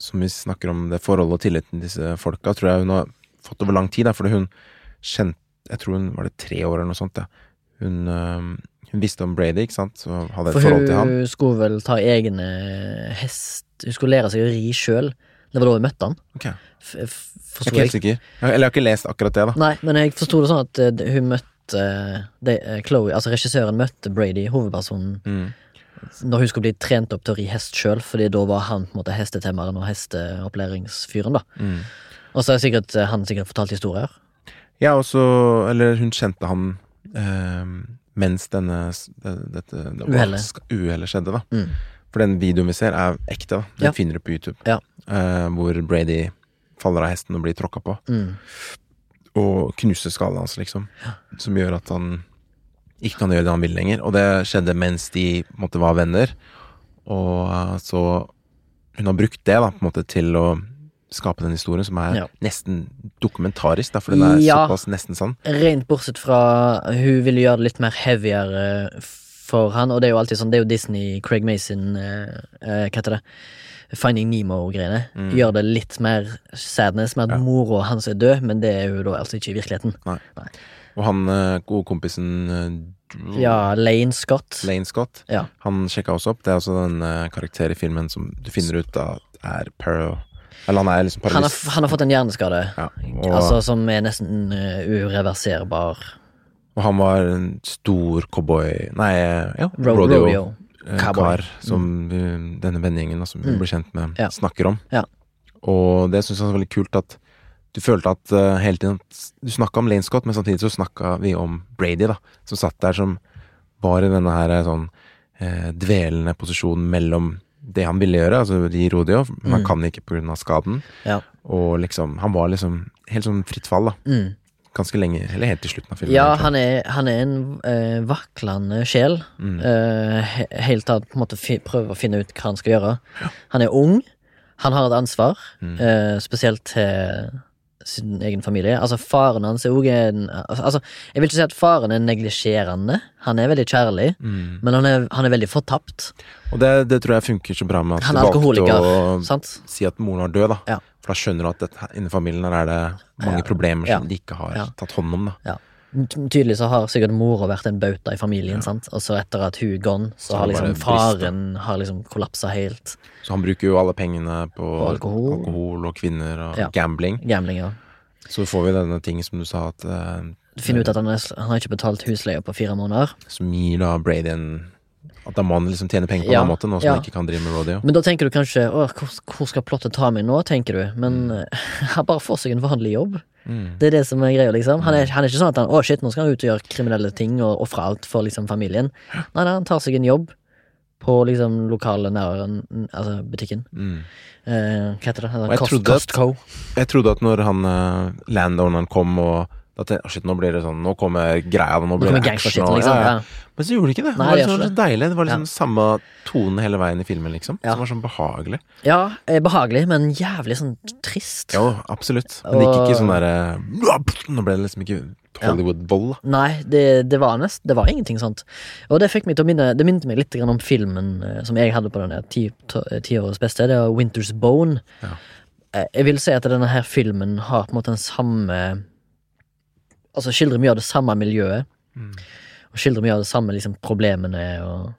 Som vi snakker om det forholdet og tilliten til disse folka, tror jeg hun har fått over lang tid. Da, fordi hun kjente Jeg tror hun var det tre år eller noe sånt. Ja. Hun, eh, hun visste om Brady, ikke sant, så hadde et For forhold til han. hun skulle vel ta egne hest Hun skulle lære seg å ri sjøl. Det var da hun møtte han. Okay. Jeg er ikke helt sikker. Eller jeg har ikke lest akkurat det, da. Nei, men jeg forsto det sånn at eh, hun møtte de, Chloe, altså regissøren møtte Brady, hovedpersonen, Mm. Når hun skulle bli trent opp til å ri hest sjøl, fordi da var han på en måte hestetemmeren og hesteopplæringsfyren, da. Mm. Og så har sikkert, eh, han sikkert fortalt historier. Ja, og så Eller hun kjente han eh, mens denne det, dette Uhellet. uhelle skjedde, da. Mm. For den videoen vi ser, er ekte. da Den Ja. finner du på YouTube. Ja. Eh, hvor Brady faller av hesten og blir tråkka på. Mm. Og knuser skallen hans, liksom. Som gjør at han ikke kan gjøre det han vil lenger. Og det skjedde mens de måte, var venner. Og eh, så Hun har brukt det da på en måte til å skape den historien, som er Ja. nesten dokumentarisk, da, for den er Ja. såpass nesten sånn. Rent bortsett fra Hun ville gjøre det litt mer heavier eh, for han, og det er jo alltid sånn, det er jo Disney, Craig Mason eh, eh, Hva heter det? Finding Nemo-greiene. Mm. Gjør det litt mer sadness med at Ja. mora hans er død, men det er jo da altså ikke i virkeligheten. Og han eh, gode kompisen eh, Ja, Lane Scott. Lane Scott, Ja. han sjekka også opp. Det er også den eh, karakter i filmen som du finner ut av er paro... Eller han er liksom Han har, paralys. han har fått en hjerneskade, Ja, og, altså som er nesten ureverserbar. og han var en stor cowboy Nei, ja, Ro rodeo. rodeo. kar som eh, denne vennegjengen som vi Mm. ble kjent med, Ja. snakker om. Ja. Og det syns jeg er veldig kult at du følte at uh, hele tiden Du snakka om Lane Scott, men samtidig så snakka vi om Brady, da. Som satt der som var i denne her eh, sånn uh, dvelende posisjonen mellom det han ville gjøre, altså de rodeo, men han Mm. kan ikke av skaden. Ja. Og liksom Han var liksom helt sånn fritt fall, da. Mm. Ganske lenge, eller helt til slutten av filmen. Ja, han er, han er en uh, vaklende sjel. Mm. Helt til han på en måte prøver å finne ut hva han skal gjøre. Han er ung, han har et ansvar, Mm. spesielt til sin egen familie. Altså Faren hans er òg en altså, Jeg vil ikke si at faren er neglisjerende. Han er veldig kjærlig, Mm. men han er, han er veldig fortapt. Og det, det tror jeg funker så bra med at Han du er valgte alkoholiker, å si at moren var død, da. Ja. For da skjønner du at dette, innen familien her er det mange Ja. problemer som Ja. de ikke har tatt hånd om, da. Ty- Tydelig så har sikkert mora vært en bauta i familien, sant? og så etter at hun er gone, så har liksom faren har liksom kollapsa helt. Så han bruker jo alle pengene på, På alkohol. alkohol og kvinner og Ja. gambling. Gambling, ja. Så får vi denne ting som du sa, at uh, Du finner ut at han, er, han har ikke betalt husleia på fire måneder. som gir da Brady en At da må han liksom tjene penger på en Ja, annen måte, nå som ja. han ikke kan drive med rodeo. Men da tenker du kanskje hvor, hvor skal plottet ta meg nå, tenker du. Men mm. han bare får seg en vanlig jobb. Mm. Det er det som er greia, liksom. Han er, han er ikke sånn at han Å, shit, nå skal han ut og gjøre kriminelle ting og ofre alt for liksom familien. Nei, nei, han tar seg en jobb på liksom lokale nære, Altså butikken. Mm. Eh, hva heter det? Altså, jeg trodde at-. Jeg trodde at når han uh, landowneren kom og da tenkte, jeg, shit, nå blir det sånn, nå kommer greia, nå blir nå det action. liksom. ja, ja. Men så gjorde det ikke det. Det var liksom så deilig. Det var liksom Ja. samme tone hele veien i filmen, liksom. Som var sånn behagelig. ja, eh, behagelig, men jævlig sånn trist. Jo, absolutt. Men det gikk ikke sånn derre Nå ble det liksom ikke Hollywood-vold, da. Nei, det, det var nest Det var ingenting sånt. Og det fikk meg til å minne Det minte meg litt om filmen eh, som jeg hadde på den ti- to- eh, beste. Det var Winter's Bone. Ja. Eh, Jeg vil si at denne her filmen har på en måte den samme Altså skildrer mye av det samme miljøet. Mm. Og skildrer mye av det samme liksom, problemene og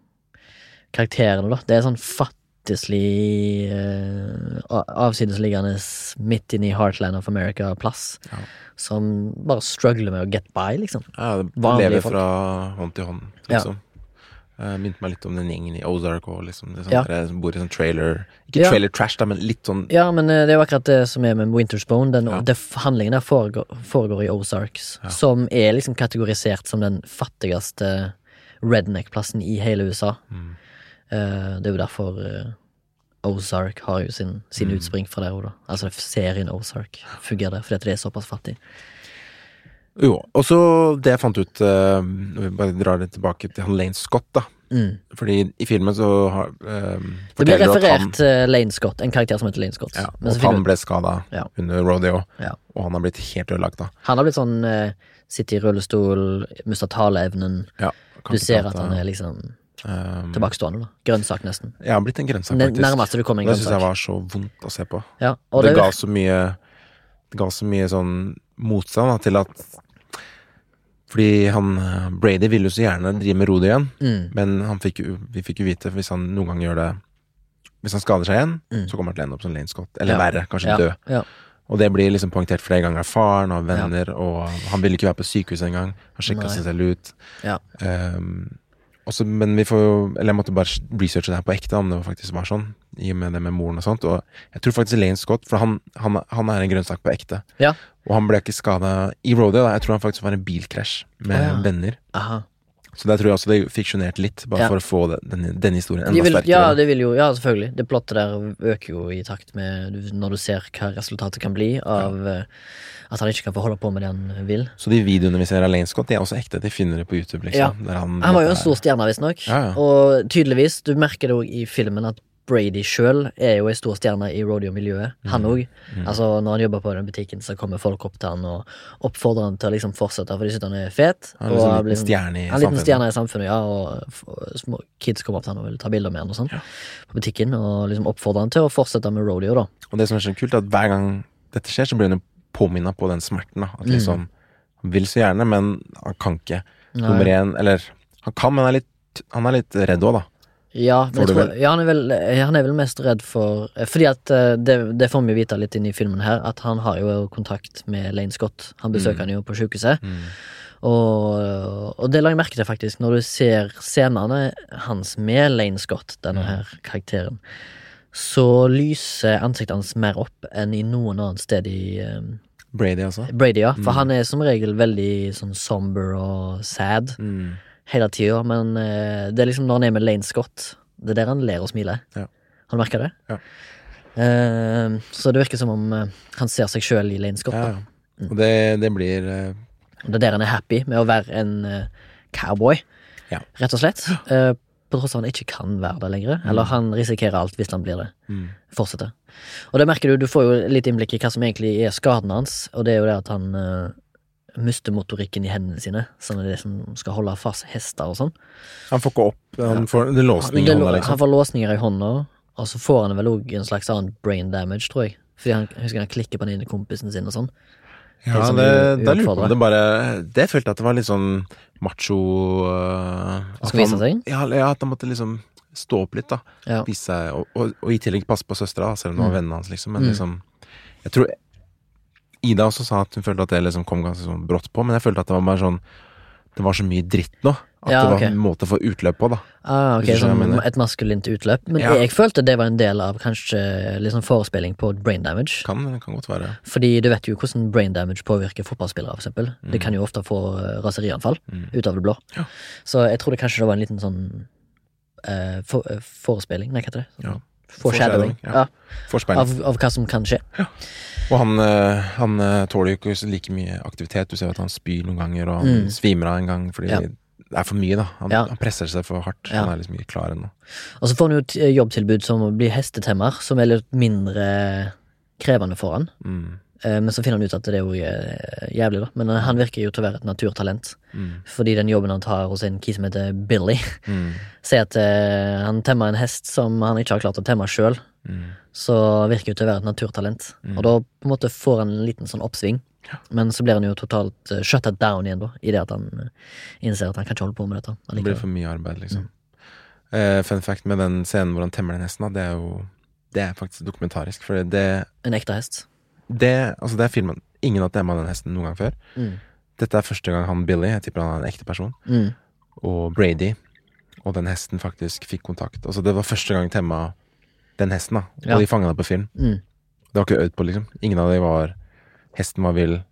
karakterene, da. Det er sånn fattigslig eh, avsidesliggende midt inne i Heartland of America-plass. Ja. Som bare struggler med å get by, liksom. Ja, det lever folk. fra hånd til hånd, Ja. Liksom. Eh, Minte meg litt om den gjengen i Ozark og liksom det sånn Ja. som bor i sånn trailer Ikke Ja. trailer trash, da, men litt sånn Ja, men uh, det er jo akkurat det som er med Winter's Bone. Den, Ja. det, handlingen der foregår, foregår i Ozarks, Ja. som er liksom kategorisert som den fattigste redneck-plassen i hele USA. mm. Uh, det er jo derfor eh, Ozark har jo sin, sin Mm. utspring fra der òg, da. Altså serien Ozark fungerer der, fordi at det er såpass fattig. Jo, og så det jeg fant ut uh, vi bare drar det tilbake til han Lane Scott, da. Mm. Fordi i filmen så har uh, Det blir referert til Lane Scott, en karakter som heter Lane Scott. ja, finner han ble skada Ja. under rodeo, Ja. og han har blitt helt ødelagt, da. Han har blitt sånn uh, sitte i rullestol, mista taleevnen. Ja, Du ser at han er liksom um, tilbakestående, da. Grønnsak, nesten. Jeg har blitt en grønnsak, faktisk. Nærmest du kom en grønnsak. Det syns jeg var så vondt å se på. Ja, Og og det, det, ga så mye Det ga så mye sånn motstand da, til at Fordi han eh, Brady ville jo så gjerne drive med rodet igjen, mm, men han fikk vi fikk jo vite hvis han noen gang gjør det Hvis han skader seg igjen, Mm. så kommer han til å ende opp som Lane Scott. Eller Ja. verre, kanskje ja, dø. Ja. Og det blir liksom poengtert flere ganger av faren og venner, og han ville ikke være på sykehus engang. Han sjekka seg selv ut. Ja. Ehm, også, men vi får jo Eller jeg måtte bare researche det her på ekte, om det faktisk var sånn, i og med det med moren og sånt. Og jeg tror faktisk Lane Scott, for han, han, han er en grønnsak på ekte. Og han ble ikke skada i rodeo, da. Jeg tror han faktisk var en bilkrasj med Å, ja. venner. Aha. Så der tror jeg også det fiksjonerte litt, bare Ja. for å få denne, denne historien De enda vil, sterkere. ja, det vil jo, ja, selvfølgelig. Det plottet der øker jo i takt med når du ser hva resultatet kan bli av ja. at han ikke kan få holde på med det han vil. Så de videoene vi ser av Lane Scott, de er også ekte. De finner det på YouTube, liksom. Ja. Der han, Han var jo en stor stjerne, visstnok. Ja, ja. Og tydeligvis, du merker det òg i filmen, at Brady sjøl er jo ei stor stjerne i rodeo-miljøet. Han òg. Mm. Altså, når han jobber på den butikken, så kommer folk opp til han og oppfordrer han til å liksom fortsette, for de syns han er fet. Han er og liksom en liten stjerne i Han er liten stjerne i samfunnet, ja, og små kids kommer opp til han og vil ta bilder med han og sånn. Ja. På butikken, og liksom oppfordrer han til å fortsette med rodeo, da. Og det som er så kult, er at hver gang dette skjer, så blir han påminna på den smerten. Da. At Mm. liksom Han vil så gjerne, men han kan ikke. Nummer én Eller han kan, men han er litt, han er litt redd òg, da. Ja, men jeg tror, ja han, er vel, han er vel mest redd for eh, Fordi at eh, det, det får vi vite litt inn i filmen her, at han har jo kontakt med Lane Scott. Han besøker han jo på sjukehuset. Og, og det la jeg merke til, faktisk, når du ser scenene hans med Lane Scott, denne her karakteren, så lyser ansiktet hans mer opp enn i noen annet sted i um, Brady også. Brady, ja. For han er som regel veldig sånn somber og sad Mm. Hele tida, men eh, det er liksom når han er med Lane Scott, det er der han ler og smiler. Ja. Har du merka det? Ja. Eh, så det virker som om eh, han ser seg sjøl i Lane Scott. Ja, Da. ja. Og det, det blir eh, det er der han er happy med å være en eh, cowboy, Ja. rett og slett. Eh, på tross av at han ikke kan være det lenger. Eller han risikerer alt hvis han blir det. mm. Fortsetter. Og det merker du, du får jo litt innblikk i hva som egentlig er skaden hans, og det er jo det at han eh, mister motorikken i hendene sine, som er det som skal holde fast hester og sånn. Han får ikke opp Han får det låsning i hånda, liksom? Han liksom. får låsninger i hånda, og så får han vel òg en slags annen brain damage, tror jeg. Fordi han husker han klikker på den ene kompisen sin og sånn. Ja, sånn det, lurer jeg på det bare Det følte jeg at det var litt sånn macho uh, at Skal vise seg? Ja, ja, at han måtte liksom stå opp litt, da. Ja. Vise seg, og, og, og i tillegg passe på søstera, selv om det var Mm. vennene hans, liksom. Men Mm. liksom Jeg tror Ida også sa at hun følte at det liksom kom ganske sånn brått på, men jeg følte at det var bare sånn Det var så mye dritt nå. At Ja, det var en måte å få utløp på, da. Ah, okay, mener. et maskulint utløp. Men Ja. jeg følte det var en del av kanskje sånn forespilling på brain damage. Kan, kan godt være. Fordi du vet jo hvordan brain damage påvirker fotballspillere, for eksempel. Det kan jo ofte få raserianfall Mm. ut av det blå. Ja. Så jeg tror det kanskje det var en liten sånn eh, for, eh, forespilling, nei, hva heter det? Ja. Foreshadowing. Ja. Ja. Av, av hva som kan skje. Og han, eh, han eh, tåler jo ikke like mye aktivitet. Du ser at han spyr noen ganger, og han Mm. svimer av en gang fordi Ja. det er for mye, da. Han, Ja. han presser seg for hardt. Ja. Han er liksom ikke klar ennå. Og så får han jo et eh, jobbtilbud som å bli hestetemmer, som er litt mindre krevende for han. Mm. Eh, Men så finner han ut at det er jo eh, jævlig, da. Men eh, han virker jo til å være et naturtalent. Mm. Fordi den jobben han tar hos en kis som heter Billy, Mm. sier at han temmer en hest som han ikke har klart å temme sjøl. Mm. Så virker jo til å være et naturtalent. Mm. Og da på en måte får han en liten sånn oppsving. Men så blir han jo totalt uh, shutted down igjen, da, i det at han innser at han kan ikke holde på med dette. Det blir for mye arbeid, liksom. Eh, fun fact med den scenen hvor han temmer den hesten, da, det er jo Det er faktisk dokumentarisk. For det, En ekte hest. Det Altså, det er filmen Ingen har temma den hesten noen gang før. Mm. Dette er første gang han Billy, jeg tipper han er en ekte person, Mm. og Brady og den hesten faktisk fikk kontakt. Altså, det var første gang temma den hesten, da. Og Ja. de fanga det på film. Mm. Det var ikke øvd på, liksom. Ingen av dem var Hesten var vill.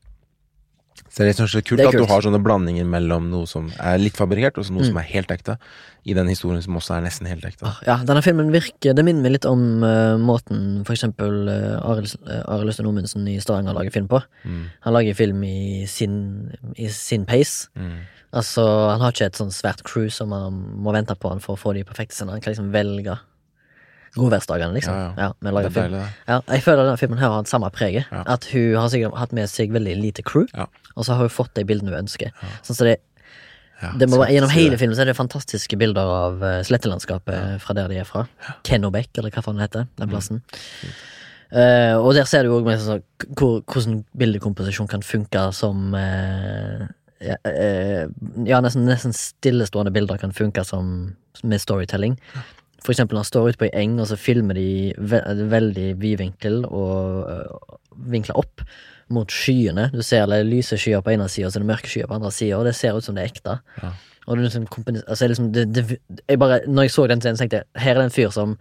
Så det er så kult er at du har sånne blandinger mellom noe som er litt fabrikkert, og så noe Mm. som er helt ekte, i den historien som også er nesten helt ekte. Ah, Ja, denne filmen virker Det minner meg litt om uh, måten for eksempel uh, Arild uh, Arild Omundsen i Stavanger lager film på. Mm. Han lager film i sin, i sin pace. Mm. Altså, han har ikke et sånn svært crew som man må vente på han for å få de perfekte scenene. Han kan liksom velge godværsdagene, liksom. Ja, Ja, ja. deilig. Ja, jeg føler denne filmen her har hatt samme preget. Ja. At hun har sikkert hatt med seg veldig lite crew, Ja. og så har hun fått de bildene hun ønsker. Ja. Sånn så det, Ja, det må, gjennom hele filmen så er det fantastiske bilder av uh, slettelandskapet fra der de er fra. Kenobekk, eller hva faen det heter. Mm. Den plassen. Eh, og der ser du òg sånn, hvor, hvordan bildekomposisjon kan funke som uh, ja, eh, ja, nesten, nesten stillestående bilder kan funke som med storytelling. For eksempel når han står ute på ei eng, og så filmer de ve veldig vidvinkel og øh, vinkler opp mot skyene. Du ser det lyse skyer på ene sida, og så det mørke skyer på andre sida, og det ser ut som det er ekte. Ja. Og det er liksom, altså, liksom det, det, jeg bare, når jeg så den scenen, tenkte jeg her er det en fyr som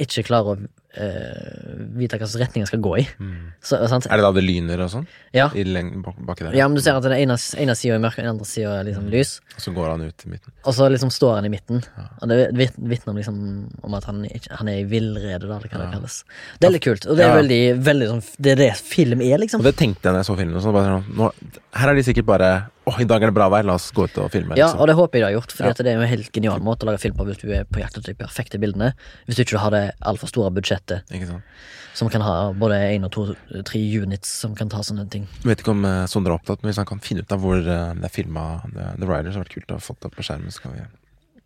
ikke klarer å øh, vite slags retning jeg skal gå i. Mm. Så, sant? Er det da det lyner og sånn? Ja. I leng bak- der? ja, men du ser at den ene, ene sida er mørk, og den andre sida er liksom lys. Og så går han ut i midten. Og så liksom står han i midten. Ja. Og det vit- vitner om, liksom, om at han, han er i villrede, da, eller hva det Ja. kalles. Det er litt kult. Og det er veldig, veldig sånn Det er det film er, liksom. Og det tenkte jeg når jeg så filmen. Sånn, bare, nå, her er de sikkert bare Åh, i dag er det bra vær, la oss gå ut og filme. Ja, Liksom. og det håper jeg de har gjort, for Ja. det er jo en helt genial måte å lage film på hvis du er på jakt etter de perfekte bildene. Hvis du ikke har det altfor store budsjettet Ikke sant? som kan ha både én og to, tre units som kan ta sånne ting. Jeg vet ikke om uh, Sondre er opptatt, men hvis han kan finne ut av hvor eh, det er filma The, The Riders, har vært kult å fått det opp på skjermen. Så kan vi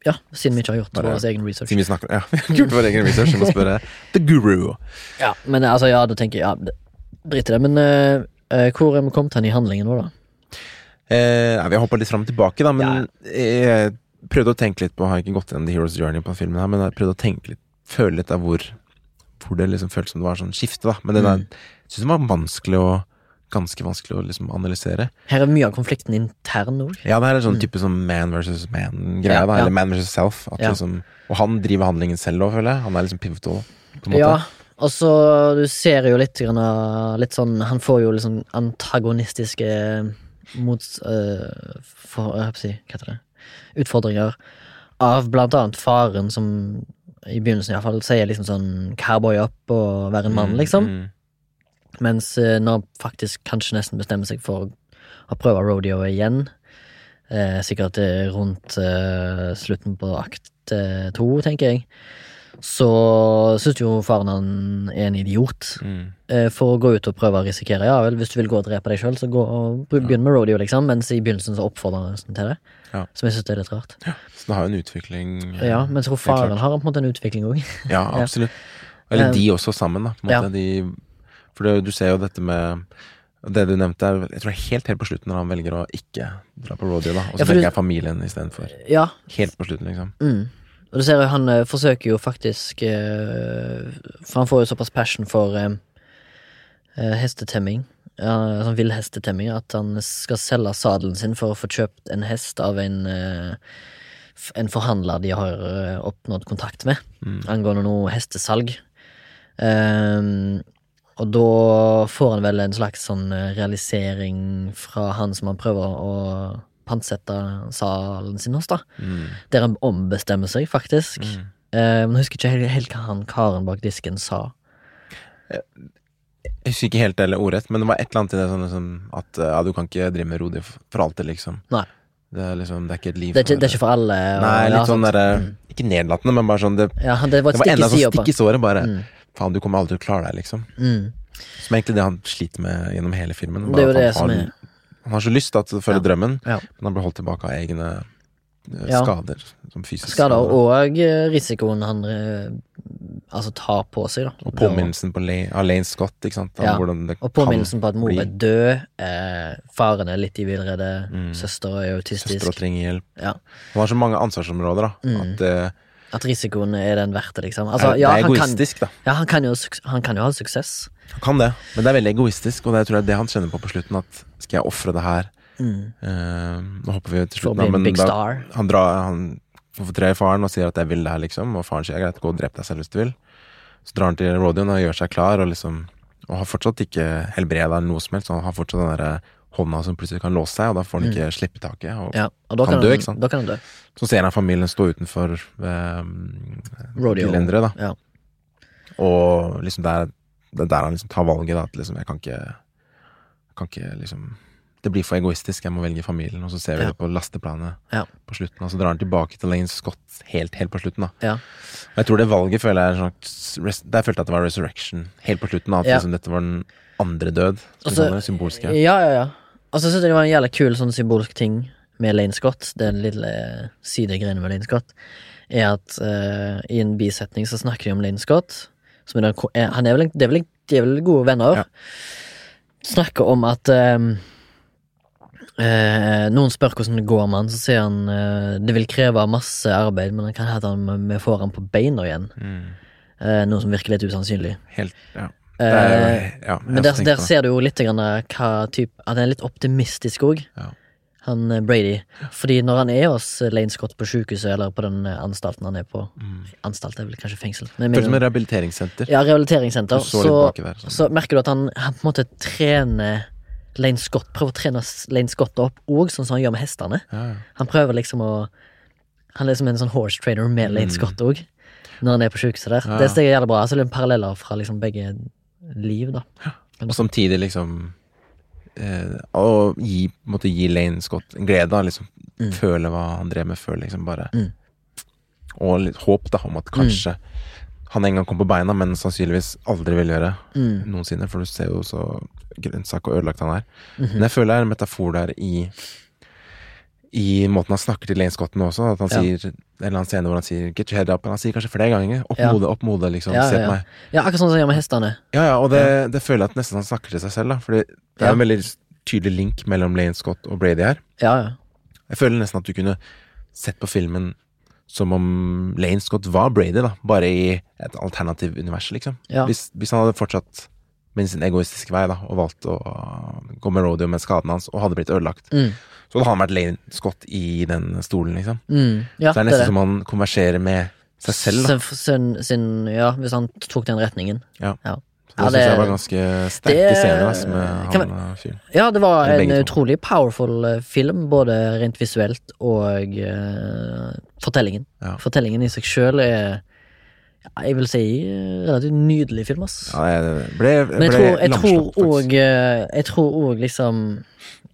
Ja, siden vi ikke har gjort Bare- vår egen research. Siden vi snakker Ja, kult vår egen research. Vi må spørre The Guru. Ja, men altså, ja, da tenker jeg ja, Drit i det. Men eh, eh, hvor er vi kommet hen i handlingen vår, da? Eh, vi har hoppa litt fram og tilbake, da, men jeg prøvde å tenke litt på Har ikke gått gjennom The Hero's Journey på den filmen, her, men jeg prøvde å tenke litt føle litt av hvor Hvor det liksom føltes som det var sånn skifte, da. Men det der Mm. syns jeg var vanskelig å Ganske vanskelig å liksom analysere. Her er mye av konflikten intern òg. Ja, det her er sånn Mm. type sånn man versus man-greie. Ja, ja. Eller man versus self. At Ja. liksom, og han driver handlingen selv òg, føler jeg. Han er liksom pivotal. Ja, og så du ser jo litt grann, Litt sånn Han får jo liksom antagonistiske mot... uh, for, jeg holdt si, hva heter det? Utfordringer av blant annet faren som i begynnelsen iallfall sier liksom sånn cowboy up og være en mann, Mm, liksom. mm. Mens uh, når han faktisk kanskje nesten bestemmer seg for å prøve rodeo igjen, eh, sikkert eh, rundt eh, slutten på akt eh, to, tenker jeg, så syns jo faren han er en idiot. Mm. Eh, for å gå ut og prøve å risikere. Ja vel, hvis du vil gå og drepe deg sjøl, så gå og begynn med rodeo, liksom. Mens i begynnelsen så oppfordrer han til det. Ja. Som jeg syns er litt rart. Så det har jo en utvikling. eh, Ja, men jeg tror faren har på en måte en utvikling òg. Ja, absolutt. Eller Um, de også sammen, da. Ja. måte. De, for det, du ser jo dette med Det du nevnte, er jeg tror det er helt helt på slutten når han velger å ikke dra på rodeo, da. Og så Ja, velger jeg familien istedenfor. Ja, Helt på slutten, liksom. Mm. Og du ser jo han eh, forsøker jo faktisk eh, For han får jo såpass passion for eh, hestetemming. Sånn villhestetemming at han skal selge sadelen sin for å få kjøpt en hest av en En forhandler de har oppnådd kontakt med Mm. angående noe hestesalg. Um, og da får han vel en slags sånn realisering fra han som han prøver å pantsette salen sin hos, da. Mm. Der han ombestemmer seg, faktisk. Mm. Eh, men jeg husker ikke helt, helt hva han karen bak disken sa. Jeg husker ikke helt eller ordrett, men det var et eller annet i det sånn liksom, at ja, du kan ikke drive med rodig for alltid, liksom. Nei. Det er liksom, det er ikke et liv Det er ikke, det er ikke for alle. og- Nei, ja, sånn derre Mm. Ikke nedlatende, men bare sånn Det, Ja, det var var enda sånn stikk i såret, bare. Mm. Faen, du kommer aldri til å klare deg, liksom. Mm. Som er egentlig det han sliter med gjennom hele filmen. Det er jo det som er Han har så lyst da, til å følge Ja. drømmen, Ja. men han blir holdt tilbake av egne eh, skader. Som fysiske skader, og eh, risikoen han eh, altså tar på seg, da. Og påminnelsen på Lane, av Lane Scott, ikke sant. Ja, Og påminnelsen på at mor er død, eh, faren er litt i villrede, Mm. søster er autistisk. Søster trenger hjelp. Ja. Han har så mange ansvarsområder, da. Mm. At det, At risikoen er den verdt det, liksom. Altså, ja, det er egoistisk, kan, da. ja, han kan, jo, han kan jo ha suksess. Han kan det, men det er veldig egoistisk, og det tror jeg er det han kjenner på på slutten. At skal jeg ofre det her Mm. Uh, Nå hopper vi til slutten, da, men da, han drar Han i faren og sier at 'jeg vil det her', liksom. Og faren sier 'greit, gå og drep deg selv hvis du vil'. Så drar han til rodeoen og gjør seg klar, og liksom Og har fortsatt ikke helbreda eller noe som helst. Han har fortsatt den derre hånda som plutselig kan låse seg, og da får han ikke slippe taket. Og Ja, og da Kan kan, dø, han, ikke sant? da kan han dø. så ser han familien stå utenfor eh, Rodeo. gelenderet, da. Ja. Og liksom der, det er der han liksom tar valget, da. At liksom, jeg kan ikke kan ikke liksom Det blir for egoistisk, jeg må velge familien. Og så ser vi Ja. det på lasteplanet Ja. på slutten, og så drar han tilbake til Lane Scott helt, helt på slutten, da. Ja. Og jeg tror det valget føler jeg er en Der følte jeg at det var resurrection helt på slutten. da, At liksom dette var den andre død. Og Som det, symbolske. Ja, ja, ja. Og så syns jeg det var en jævlig kul sånn symbolsk ting med Lane Scott. Den lille sidegreiene med Lane Scott. Er at uh, i en bisetning så snakker de om Lane Scott. Som er er, han er vel, de, er vel, de er vel gode venner. Ja. Snakker om at eh, eh, Noen spør hvordan det går med han, så sier han eh, det vil kreve masse arbeid, men han kan hende vi får han på beina igjen. Mm. Eh, noe som virker litt usannsynlig. Helt Ja. Er, Eh, ja men der, der ser du jo litt grann hva type At han er litt optimistisk òg, Ja. Han eh, Brady. Fordi når han er hos eh, Lane Scott på sjukehuset, eller på den eh, anstalten han er på Mm. Anstalt er vel kanskje fengsel. Men, Føles som et rehabiliteringssenter. ja, rehabiliteringssenter. Så Så, litt sånn. så merker du at han, han på en måte trener Lane Scott Prøver å trene Lane Scott opp òg, sånn som han gjør med hestene. Ja, ja. Han prøver liksom å Han er som en sånn horse trainer med Lane Mm. Scott òg, når han er på sjukehuset der. Ja. Det synes jeg er jævlig bra. Altså det er paralleller fra liksom begge liv, da. Og samtidig liksom Å gi, måtte gi Lane Scott en glede, av Liksom Mm. føle hva han drev med før, liksom. Bare Mm. Og litt håp, da, om at kanskje han en gang kom på beina, men sannsynligvis aldri vil gjøre Mm. noensinne, for du ser jo så grønnsak og ødelagt han er. -hmm. Men jeg føler det er en metafor der i i måten han snakker til Lane Scott nå også. At han Ja. sier en eller annen scene hvor han sier 'get your head up'. Han sier kanskje flere ganger. Opp Ja. hodet, opp hodet, liksom. Ja, Se ja, på meg. Ja, akkurat sånn som han gjør med hestene. Ja, ja, og det, det føler jeg at nesten han snakker til seg selv, da. Fordi det er en veldig tydelig link mellom Lane Scott og Brady her. Ja, ja. Jeg føler nesten at du kunne sett på filmen som om Lane Scott var Brady, da. Bare i et alternativ univers, liksom. Ja. Hvis, hvis han hadde fortsatt med sin egoistiske vei, da, og valgt å gå med rodeo med skaden hans, og hadde blitt ødelagt, Mm. Så hadde han vært Lane Scott i den stolen, liksom. Mm. Ja, så det er nesten som han konverserer med seg selv, da. Sin, sin, ja, hvis han tok den retningen. Ja. Ja. Så det Ja, syns det- jeg var ganske sterke i scener, altså, med kan han eh, fyren. Ja, det var en utrolig powerful eh, film, både rent visuelt og uh, fortellingen. Fortellingen i seg sjøl er jeg vil si eh, relativt nydelig film, ass. Ja, jeg ble, ble, Men jeg tror, jeg tror òg Jeg tror òg liksom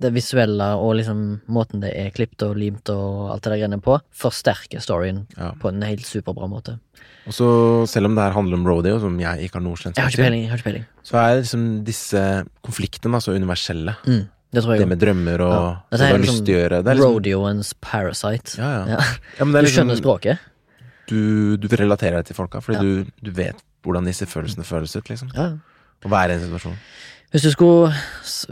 det visuelle og liksom måten det er klippet og limt og alt det der greiene på, forsterker storyen Ja. på en helt superbra måte. Og så, selv om det her handler om rodeo, som jeg ikke har noe kjennskap til, så er liksom disse konfliktene så universelle. mm, Det Det med drømmer og Ja. det, du å gjøre. Det er liksom, Rodeoens parasite. ja, ja. Ja. men det Du er liksom, skjønner språket? Du, du relaterer deg til folka, fordi Ja. du, du vet hvordan disse følelsene føles ut, liksom. Ja. Å være i en situasjon. Hvis du skulle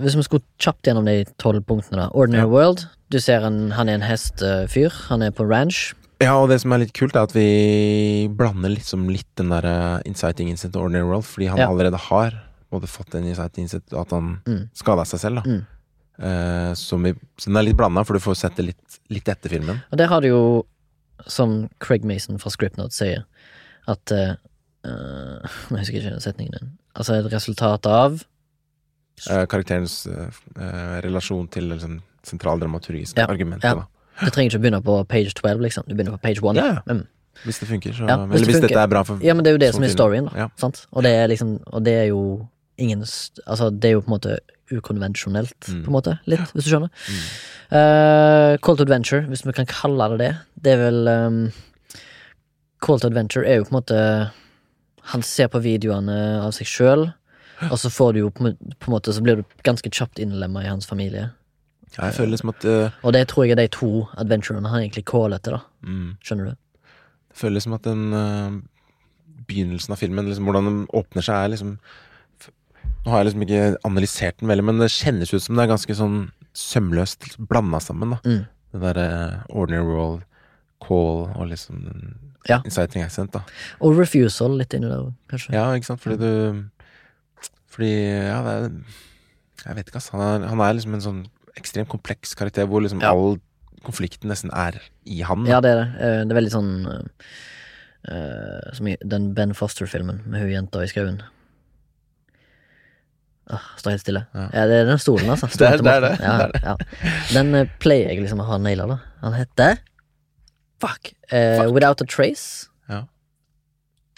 Hvis vi skulle kjapt gjennom de tolv punktene, da. Ordinary Ja. World. Du ser en, han er en hestefyr. Han er på ranch. Ja, og det som er litt kult, er at vi blander liksom litt den der eh, inciting incident og ordinary world, fordi han Ja. allerede har både fått en inciting incident, at han Mm. skada seg selv, da. Mm. Uh, vi, så den er litt blanda, for du får sett det litt, litt etter filmen. Og der har du jo, som Craig Mason fra Scriptnote sier, at uh, Jeg husker ikke setningen din. Altså et resultat av uh, karakterens uh, relasjon til liksom, sentraldramaturgiske Ja, argument. ja. Du trenger ikke å begynne på page 12, liksom. Du begynner på page 1. Ja. Mm. Hvis det funker, så Ja, hvis Eller hvis funker. dette er bra for Ja, men det er jo det som er storyen, da. Og det er liksom Og det er jo ingen Altså, det er jo på en måte ukonvensjonelt, Mm. på en måte. Litt, hvis du skjønner. Mm. Uh, Call to Adventure, hvis vi kan kalle det det. Det er vel um, Call to Adventure er jo på en måte Han ser på videoene av seg sjøl, og så får du jo på, en- på en måte Så blir du ganske kjapt innlemma i hans familie. Ja, jeg føler liksom at uh, Og det tror jeg er de to adventurene han egentlig caller etter, da. mm, Skjønner du? Jeg føler liksom at den uh, begynnelsen av filmen, liksom hvordan den åpner seg, er liksom Nå har jeg liksom ikke analysert den veldig, men det kjennes ut som det er ganske sånn sømløst blanda sammen, da. Mm. Det derre ordinary world, call og liksom Ja. inciting accent, da. Og refusal litt inni der kanskje. Ja, ikke sant, fordi du Fordi, ja, det er Jeg vet ikke, ass. Han er, han er liksom en sånn ekstremt kompleks karakter hvor liksom Ja. all konflikten nesten er i han. da. Ja, det er det. Eh, Det er veldig sånn eh, Som i den Ben Foster-filmen med hun jenta i skauen. Åh, Står helt stille. Ja. Ja. det er den stolen, altså. Det er- det er det, Ja, det er Ja. Den eh, pleier jeg liksom å ha naila, da. Han heter Fuck. Eh, Without a Trace. Ja.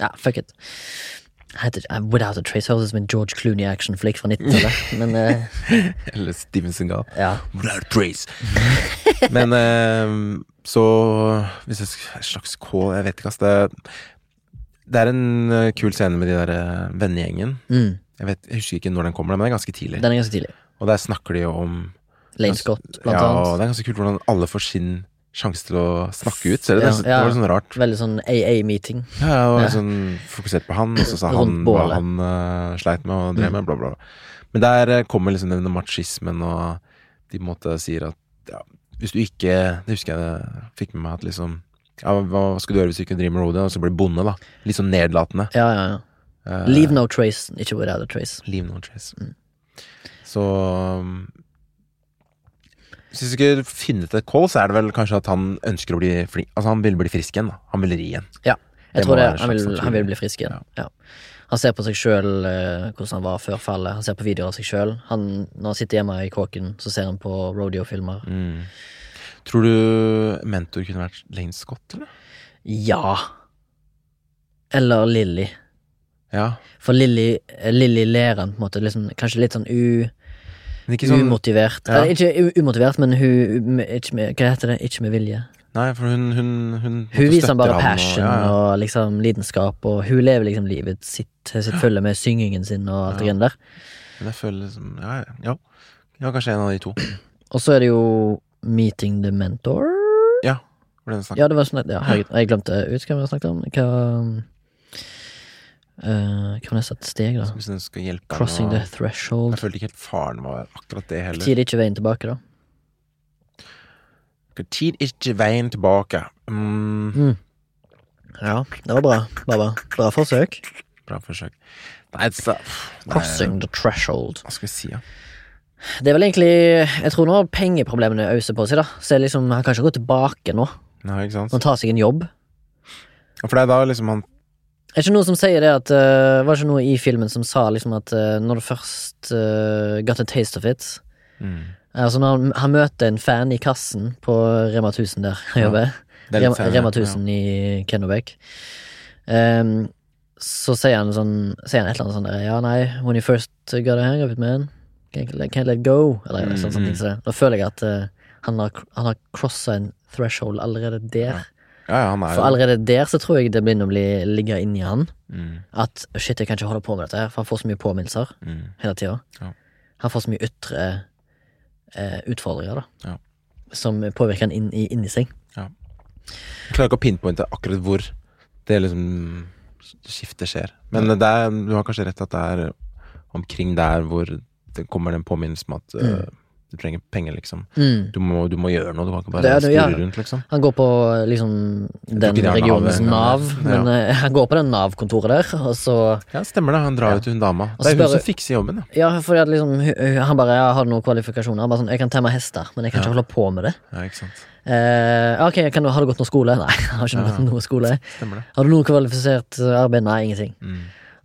Ja, fuck it. Heter eh, Without a Trace høres ut som en George Clooney actionflick fra 90-tallet, men Eller Steven Gap ja. Without a trace. Men så Hvis jeg sk- slags kål Jeg vet ikke, ass. Det, det er en kul scene med de der vennegjengen. Mm, Jeg, vet, jeg husker ikke når den kommer, men det er ganske tidlig. den er ganske tidlig. Og der snakker de jo om Lane Scott, blant ja, og det er ganske kult hvordan alle får sin sjanse til å snakke ut. Ser du? Ja, det, det var sånn rart. Veldig sånn AA-meeting. Ja, ja, og Ja. sånn fokusert på han, og så sa han hva han uh, sleit med og drev Mm. med, mm. bla, bla. Men der eh, kommer liksom denne machismen, og de på en måte sier at ja, hvis du ikke Det husker jeg det fikk med meg at liksom ja, hva skal du gjøre hvis du ikke driver med rodeo, og så blir bonde, da. Litt sånn nedlatende. Ja, ja, ja. Eh, Leave no trace, ikke without a trace. Leave no trace. Mm. Så um, Hvis vi skulle finne til call, så er det vel kanskje at han ønsker å bli flink Altså, han vil bli frisk igjen, da. Han vil ri igjen. Ja, Jeg Det tror det, han, vil, han vil bli frisk igjen. Ja. Han ser på seg sjøl hvordan han var før fallet. Han ser på videoer av seg sjøl. Når han sitter hjemme i kåken, så ser han på rodeo-filmer. Mm. Tror du mentor kunne vært Lane Scott, eller? Ja. Eller Lilly. Ja. For Lilly, Lilly ler han på en måte liksom, kanskje litt sånn u, sånn umotivert. Ja. Eller, ikke umotivert, men hun ikke med, Hva heter det? Ikke med vilje. Nei, for hun Hun, hun, Hun viser han bare passion og, ja, ja. og liksom lidenskap, og hun lever liksom livet sitt, sitt følge med syngingen sin og alt det Ja. greiene der. Men jeg føler liksom Ja, ja. ja. Ja, kanskje en av de to. Og så er det jo Meeting the Mentor. Var det den snakket Ja, det var sånn Ja, herregud, jeg glemte ut hva vi snakket om. Hva eh, Hva var neste steg, da? Hvis den skal hjelpe Crossing the threshold. Jeg følte ikke helt faren var akkurat det heller. Tid er ikke veien tilbake, da. Tid er ikke veien tilbake. Mm, Ja, det var bra. Baba. Bra forsøk. bra forsøk. Nei, så, Crossing the threshold. Hva skal vi si, da? Det er vel egentlig Jeg tror nå pengeproblemene øser på seg, da. Så liksom, han kan ikke gå tilbake nå. Nei, ikke sant? Han tar seg en jobb. Ja, For det er da liksom han Er det ikke noe som sier det at uh, Var ikke noe i filmen som sa liksom at uh, når du først uh, got a taste of it mm, Altså når han, han møter en fan i kassen på Rema 1000 der han Ja, jobber, er Rema, Rema 1000 i Kennebec, Um, så sier han sånn Sier han et eller annet sånn der Ja, nei, when you first got a hang of it, man, can't, can't let go, eller Mm, sånn, mm. ting. Da føler jeg at uh, han har, han har crossa en threshold allerede der. Ja, ja, han er For allerede der så tror jeg det begynner å bli ligge inni han. mm, At shit, jeg kan ikke holde på med dette her, for han får så mye påminnelser mm, hele tida. Ja. Han får så mye ytre eh, utfordringer, da. Ja. Som påvirker han inn, i- inni seg. Jeg klarer ikke å pinpointe akkurat hvor det liksom skiftet skjer. Men det er, du har kanskje rett at det er omkring der hvor det kommer den påminnelsen om at uh, du trenger penger, liksom. Mm. Du må, du må gjøre noe, du kan ikke bare det, det, ja. rundt, liksom. Han går på liksom den regionens Nav men eh, han går på den Nav-kontoret der, og så Ja, stemmer det. Han drar Ja. jo til hun dama. Det er hun spør- som fikser jobben, ja. Ja, fordi at liksom Han bare ja, 'Har du noen kvalifikasjoner?' Han bare sånn 'Jeg kan temme hester, men jeg kan Ja. ikke holde på med det'. ja ikke sant. Uh, ok, kan du, Har du gått noe skole? Nei, jeg har ikke Ja. gått noe skole. Det. Har du noe kvalifisert eh, arbeid? Nei, ingenting. Mm.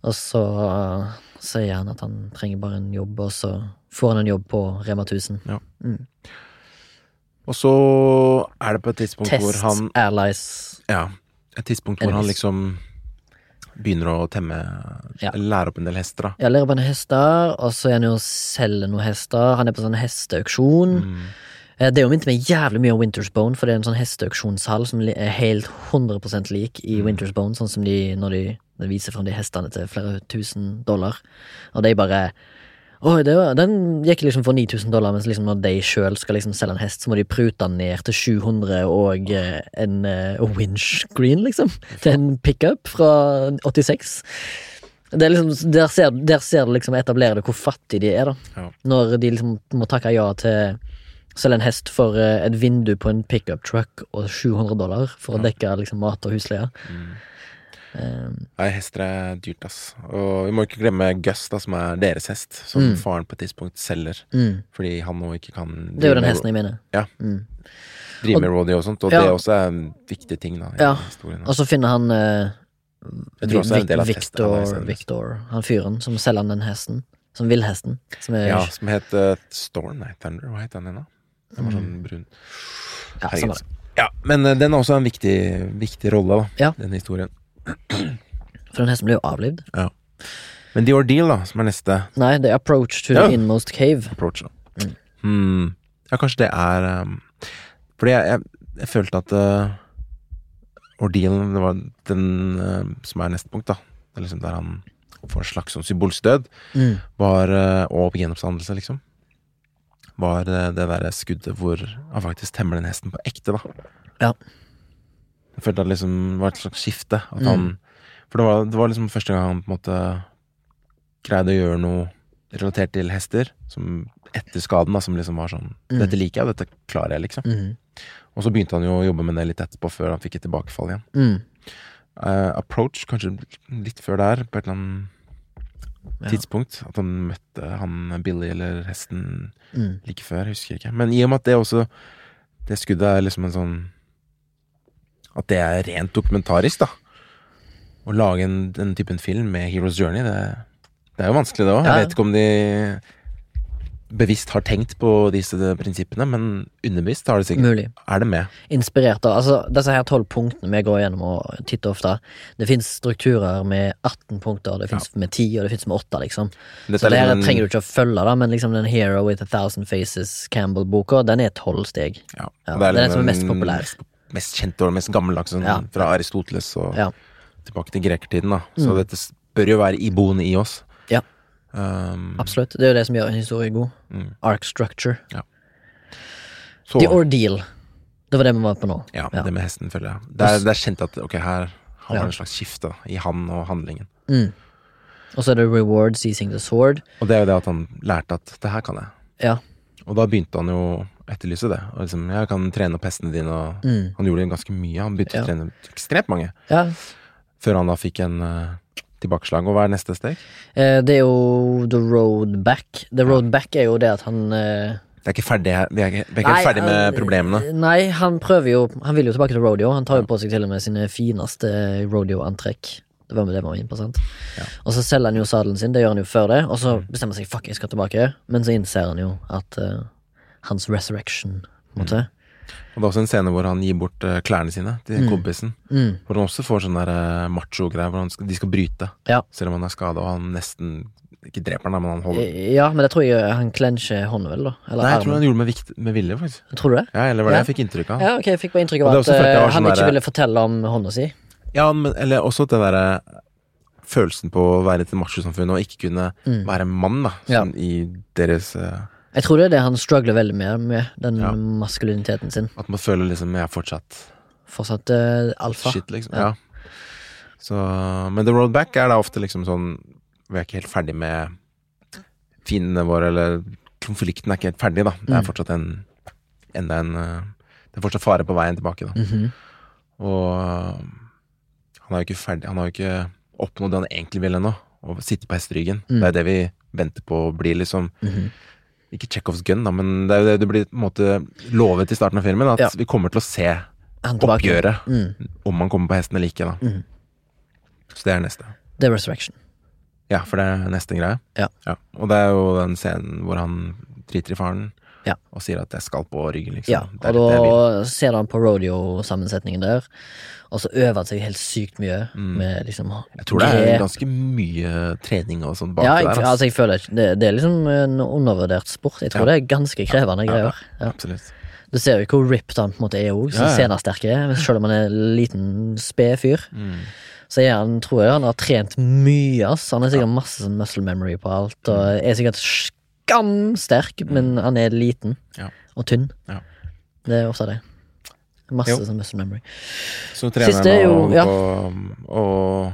Og så uh, sier han at han trenger bare en jobb, og så får han en jobb på Rema 1000. Og så er det på et tidspunkt hvor Test han Airlies. Ja. Et tidspunkt hvor han liksom begynner å temme Ja. Lære opp en del hester, da. Ja, lære opp en hester, og så er han jo og selger noen hester. Han er på sånn hesteauksjon. Mm. Eh, Det er jo minnet meg jævlig mye om Wintersbone, for det er en sånn hesteauksjonshall som er helt 100% lik i Mm. Wintersbone, sånn som de når de, de viser fram de hestene til flere tusen dollar. Og de bare Oi, det var, den gikk liksom for 9000 dollar, mens liksom når de sjøl skal liksom selge en hest, så må de prute den ned til 700 og eh, en winch windscreen, liksom. Til en pickup fra 86. Det er liksom, der, ser, der ser du liksom etablerer det hvor fattig de er, da. Ja. Når de liksom må takke ja til å selge en hest for eh, et vindu på en pickup truck og 700 dollar for å dekke liksom mat og husleie. Mm. Eh, Nei, hester er dyrt, ass. Og vi må ikke glemme Gus, da, som er deres hest. Som Mm. faren på et tidspunkt selger. mm. Fordi han nå ikke kan Det er jo den med- hesten jeg mener. Ja. Mm. drive med rodeo og sånt. Og Ja. det også er en viktig ting, da. I Ja. historien. Og så finner han uh, Jeg tror også det er en del av Victor, er. Victor, han fyren som selger han den hesten. Som villhesten. Som er Ja, som het uh, Storm, nei, Thunder, hva het den ennå? Den var sånn brun. Ja, Herregud. Ja, men uh, den har også en viktig, viktig rolle, da, Ja. den historien. For den hesten ble jo avlivd. Men The Ordeal, da, som er neste Nei, The Approach to Ja. the Inmost Cave. approach, da. Mm. Hmm. Ja, kanskje det er um, Fordi jeg, jeg, jeg følte at uh, Ordealen, det var den uh, som er neste punkt, da. Det er liksom der han får en slags sånn symbolsk død. Mm. Var uh, Og gjenoppstandelse, liksom. Var uh, det derre skuddet hvor han faktisk temmer den hesten på ekte, da. Ja. Jeg følte at det liksom var et slags skifte. At Mm. For det var, det var liksom første gang han på en måte greide å gjøre noe relatert til hester, som etter skaden, da, som liksom var sånn Mm. Dette liker jeg, dette klarer jeg, liksom. Mm. Og så begynte han jo å jobbe med det litt etterpå, før han fikk et tilbakefall igjen. Eh, approach, kanskje litt før der, på et eller annet Ja. tidspunkt. At han møtte han Billy eller hesten Mm. like før, jeg husker ikke. Men i og med at det også Det skuddet er liksom en sånn At det er rent dokumentarisk, da. Å lage en, den typen film med Heroes Journey, det, det er jo vanskelig, det òg. Ja. Jeg vet ikke om de bevisst har tenkt på disse prinsippene, men underbevisst har det sikkert Mulig. Er det med? Inspirert av Altså, disse her tolv punktene vi går gjennom og titter ofte. Det fins strukturer med 18 punkter, det fins med 10, og det fins med 8, liksom. Dette Så det her liksom en- trenger du ikke å følge, da, men liksom den Hero with a Thousand Faces Campbell-boka, den er tolv steg. Ja, Ja, det er den er som er mest den populær. Mest kjente og mest gammeldagse, sånn, Ja. fra Aristoteles og Ja. tilbake til grekertiden. da Så Mm. dette bør jo være iboende i oss. Ja. Um, Absolutt. Det er jo det som gjør en historie god. Mm. Arc structure. Så, The Ordeal. Det var det vi var på nå. ja, Ja. det med hesten, føler jeg. Det er, det er kjent at ok, her har Ja. man en slags skifte i han og handlingen. Mm. Og så er det Reward Seizing the Sword. Og det er jo det at han lærte at det her kan jeg. Ja. Og da begynte han jo etterlyse det. Og liksom, jeg kan trene opp hestene dine, og Mm. han gjorde ganske mye. Han begynte Ja. å trene ekstremt mange, ja. før han da fikk en uh, tilbakeslag. Og hva er neste steg? Eh, det er jo The Road Back. The Road Back er jo det at han uh, Det er ikke ferdig. Vi er ikke, vi er ikke nei, ferdig med han- problemene. Nei, han prøver jo Han vil jo tilbake til rodeo. Han tar jo på seg til og med sine fineste rodeo-antrekk. Det var med det var på, sant? Ja. Og så selger han jo sadelen sin, det gjør han jo før det, og så Mm. bestemmer han seg fuck, jeg skal tilbake, men så innser han jo at eh, hans resurrection, på en måte Og det er også en scene hvor han gir bort eh, klærne sine til Mm. kompisen. mm. Hvor han også får sånne der, eh, macho-greier hvor skal, de skal bryte. Ja. Selv om han er skada og han nesten ikke dreper han, men han holder Eh, Ja, men det tror jeg han clencher hånden, vel, da? Eller Nei, jeg tror han gjorde det med, vikt, med vilje, faktisk. Tror du det? Ja, eller var det Ja. jeg fikk inntrykk av. Ja, ok, jeg fikk bare inntrykk av at han sånn ikke der- ville fortelle om hånda si. Ja, men, eller også det derre Følelsen på å være i et machosamfunn og ikke kunne Mm. være mann, da. Ja. Sånn i deres eh, Jeg tror det er det han struggler veldig med, med den Ja. maskuliniteten sin. At man føler liksom jeg er fortsatt Fortsatt uh, alfa. shit, liksom. Ja. Ja. Så, men The Road Back er da ofte liksom sånn Vi er ikke helt ferdig med fiendene våre, eller konflikten er ikke helt ferdig, da. Det er Mm. fortsatt en Enda en eh, Det er fortsatt fare på veien tilbake, da. Mhm. Og øh, han er jo ikke ferdig Han har jo ikke oppnådd det han egentlig vil ennå. Å sitte på hesteryggen. Mm. Det er det vi venter på å bli, liksom Mhm. Ikke Chekhovs gun, da, men det det det blir på en måte lovet i starten av filmen. At Ja. vi kommer til å se oppgjøret. Mm. Om han kommer på hesten eller ikke, da. Mm. Så det er neste. Er Resurrection. Ja, for det er neste greie. Ja. Og det er jo den scenen hvor han driter i faren Ja. og sier at 'jeg skal på ryggen', liksom. Ja, og da ser han på rodeo-sammensetningen der, og så øver han seg helt sykt mye Mm. med liksom Jeg tror det er ganske mye trening og sånn bak ja, jeg, der. altså jeg føler det, det er liksom en undervurdert sport. Jeg tror Ja. det er ganske krevende Ja, greier. Absolutt. Du ser jo hvor ripped han på en måte er òg, så scenesterk er, selv om han er en liten sped fyr. Mm. Så er han, tror jeg han har trent mye, ass. Han har sikkert masse sånn muscle memory på alt, og er sikkert skamsterk, men han er liten og tynn. Ja. Det er ofte det. Masse Jo. sånn muscle memory. Så trener er holder ja. og, og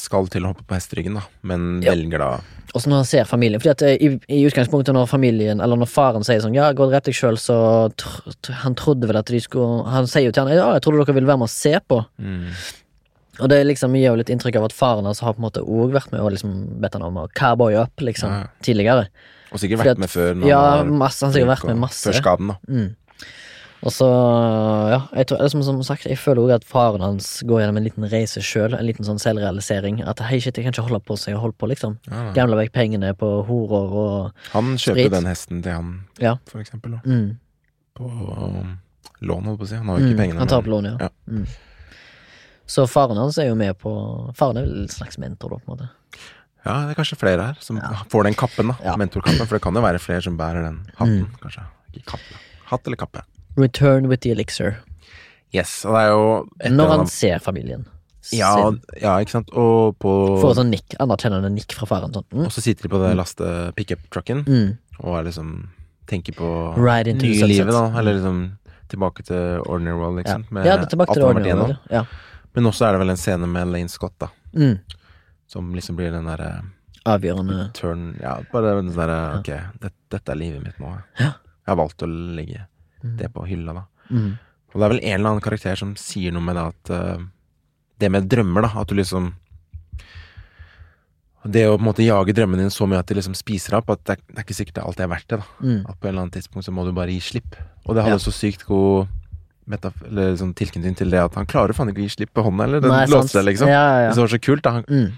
skal til å hoppe på hesteryggen, da, men Ja. velger da Og så når han ser familien Fordi at eh, i, i utgangspunktet når familien Eller når faren sier sånn Ja, gå og drep deg sjøl, Så tr han trodde vel at de skulle Han sier jo til han Ja, jeg trodde dere ville være med og se på mm, Og det liksom gir jo litt inntrykk av at faren hans Har på en måte også vært med Og liksom bedt han om å cowboy up Liksom, Ja. tidligere Og sikkert vært at- med før. Ja, han masse Han har sikkert vært med masse Før skaden, da. mm. Og så, ja, jeg tror, som, som sagt, jeg føler også at faren hans går gjennom en liten reise sjøl, en liten sånn selvrealisering. At hei, shit, jeg kan ikke holde på som jeg har holdt på, liksom. Ja, ja. Vekk pengene på horer og Han kjøper Sprit. den hesten til han, Ja. for eksempel. Mm, På um, lån, holdt på å si. Han har jo ikke mm, pengene. Han tar opp lån, ja. Ja. Mm. Så faren hans er jo med på Faren er vel en slags mentor, da, på en måte. Ja, det er kanskje flere her som får den kappen, da. Mentorkappen. For det kan jo være flere som bærer den hatten, Mm. kanskje. Ikke kappe. Hatt eller kappe. Return with the elixir. Yes, og det er jo Når han ser familien ja, ja, ikke sant. Og på Får sånn nikk, anerkjennende nikk fra faren. Sånn. Mm. Og så sitter de på det laste pickup-trucken Mm. og er liksom tenker på Right into nye livet, da. Eller liksom tilbake til ordinary world, Ja. liksom. Ja, det er tilbake til Ordinary igjennom. Ja. Men også er det vel en scene med Lane Scott, da. Mm. Som liksom blir den derre Avgjørende. turn Ja, bare den derre Ok, det, dette er livet mitt nå. Ja. Jeg har valgt å legge det på hylla, da. Mm. Og det er vel en eller annen karakter som sier noe med det at uh, Det med drømmer, da. At du liksom Det å på en måte jage drømmene dine så mye at de liksom spiser deg opp, at det er, det er ikke sikkert det alltid er verdt det. da Mm. At på en eller annen tidspunkt så må du bare gi slipp. Og det hadde Ja. så sykt god eller sånn tilknytning til det at han klarer faen ikke å gi slipp på hånda, eller? Den Nei, låste seg, liksom. Ja, ja, Det var så kult, da. Han, Mm.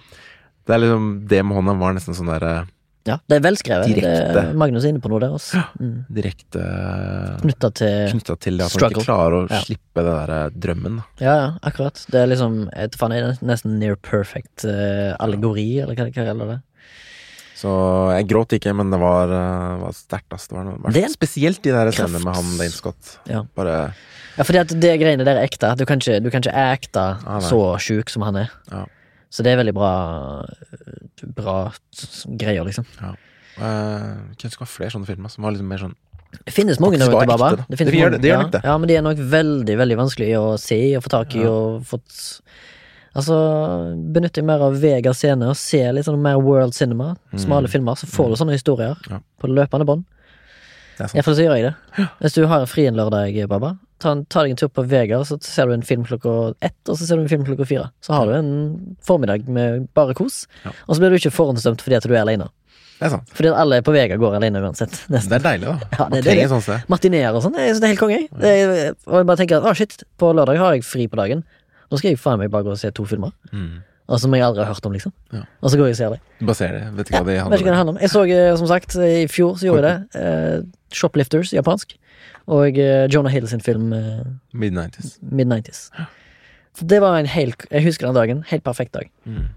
det er liksom Det med hånda var nesten sånn der eh, ja. Det er velskrevet. Det Direkte. er Magnus er inne på noe der. Også. Mm. direkte Knytta til Knyttet til det at han man ikke klarer å Ja. slippe den der eh, drømmen. Ja, ja, akkurat. Det er liksom et faen er nesten near perfect uh, allegori, eller hva de gjelder det. Så jeg gråt ikke, men det var, uh, var sterkt, Altså. Det var noe det Det er Spesielt de der scenene med han Dane Scott. Ja. Bare Ja, fordi at det greiene der er ekte. Du kan ikke, du kan ikke acte Ah, så sjuk som han er. Ja. Så det er veldig bra Bra greier, liksom. eh, Kunne ønske det var flere sånne filmer som var liksom mer sånn Det finnes mange der ute, Baba. Det, Det gjør det- det gjør ja, nok det. Ja, men de er nok veldig, veldig vanskelig å se og få tak i Ja. og fått Altså, benytt deg mer av Vegas scene og se litt sånn mer world cinema. Smale filmer, så får du sånne historier Mm. Ja. på løpende bånd. Iallfall så gjør jeg det. Hvis du har fri en lørdag, Baba, ta, en- ta deg en tur på Vega, så ser du en film klokka ett, og så ser du en film klokka fire. Så har du en formiddag med bare kos, Ja. og så blir du ikke forhåndsdømt fordi at du er alene. Det er sant. Fordi alle på Vega går alene uansett. Nesten. Det er deilig, da. Ja, det det, det. Sånn. Matineer og sånn, det er helt konge. Er, og jeg bare tenker at å shit, på lørdag har jeg fri på dagen. Nå skal jeg faen meg bare gå og se to filmer. Mm. Og som jeg aldri har hørt om, liksom. Ja. Og så går jeg og ser det. Bare ser det. Vet ikke Ja, hva det handler om. Jeg så, eh, som sagt, i fjor så gjorde jeg det. Eh, Shoplifters, japansk. Og eh, Jonah Hill sin film eh, Mid-90s. Mid-90s. Så det var en helt Jeg husker den dagen. Helt perfekt dag. Mm.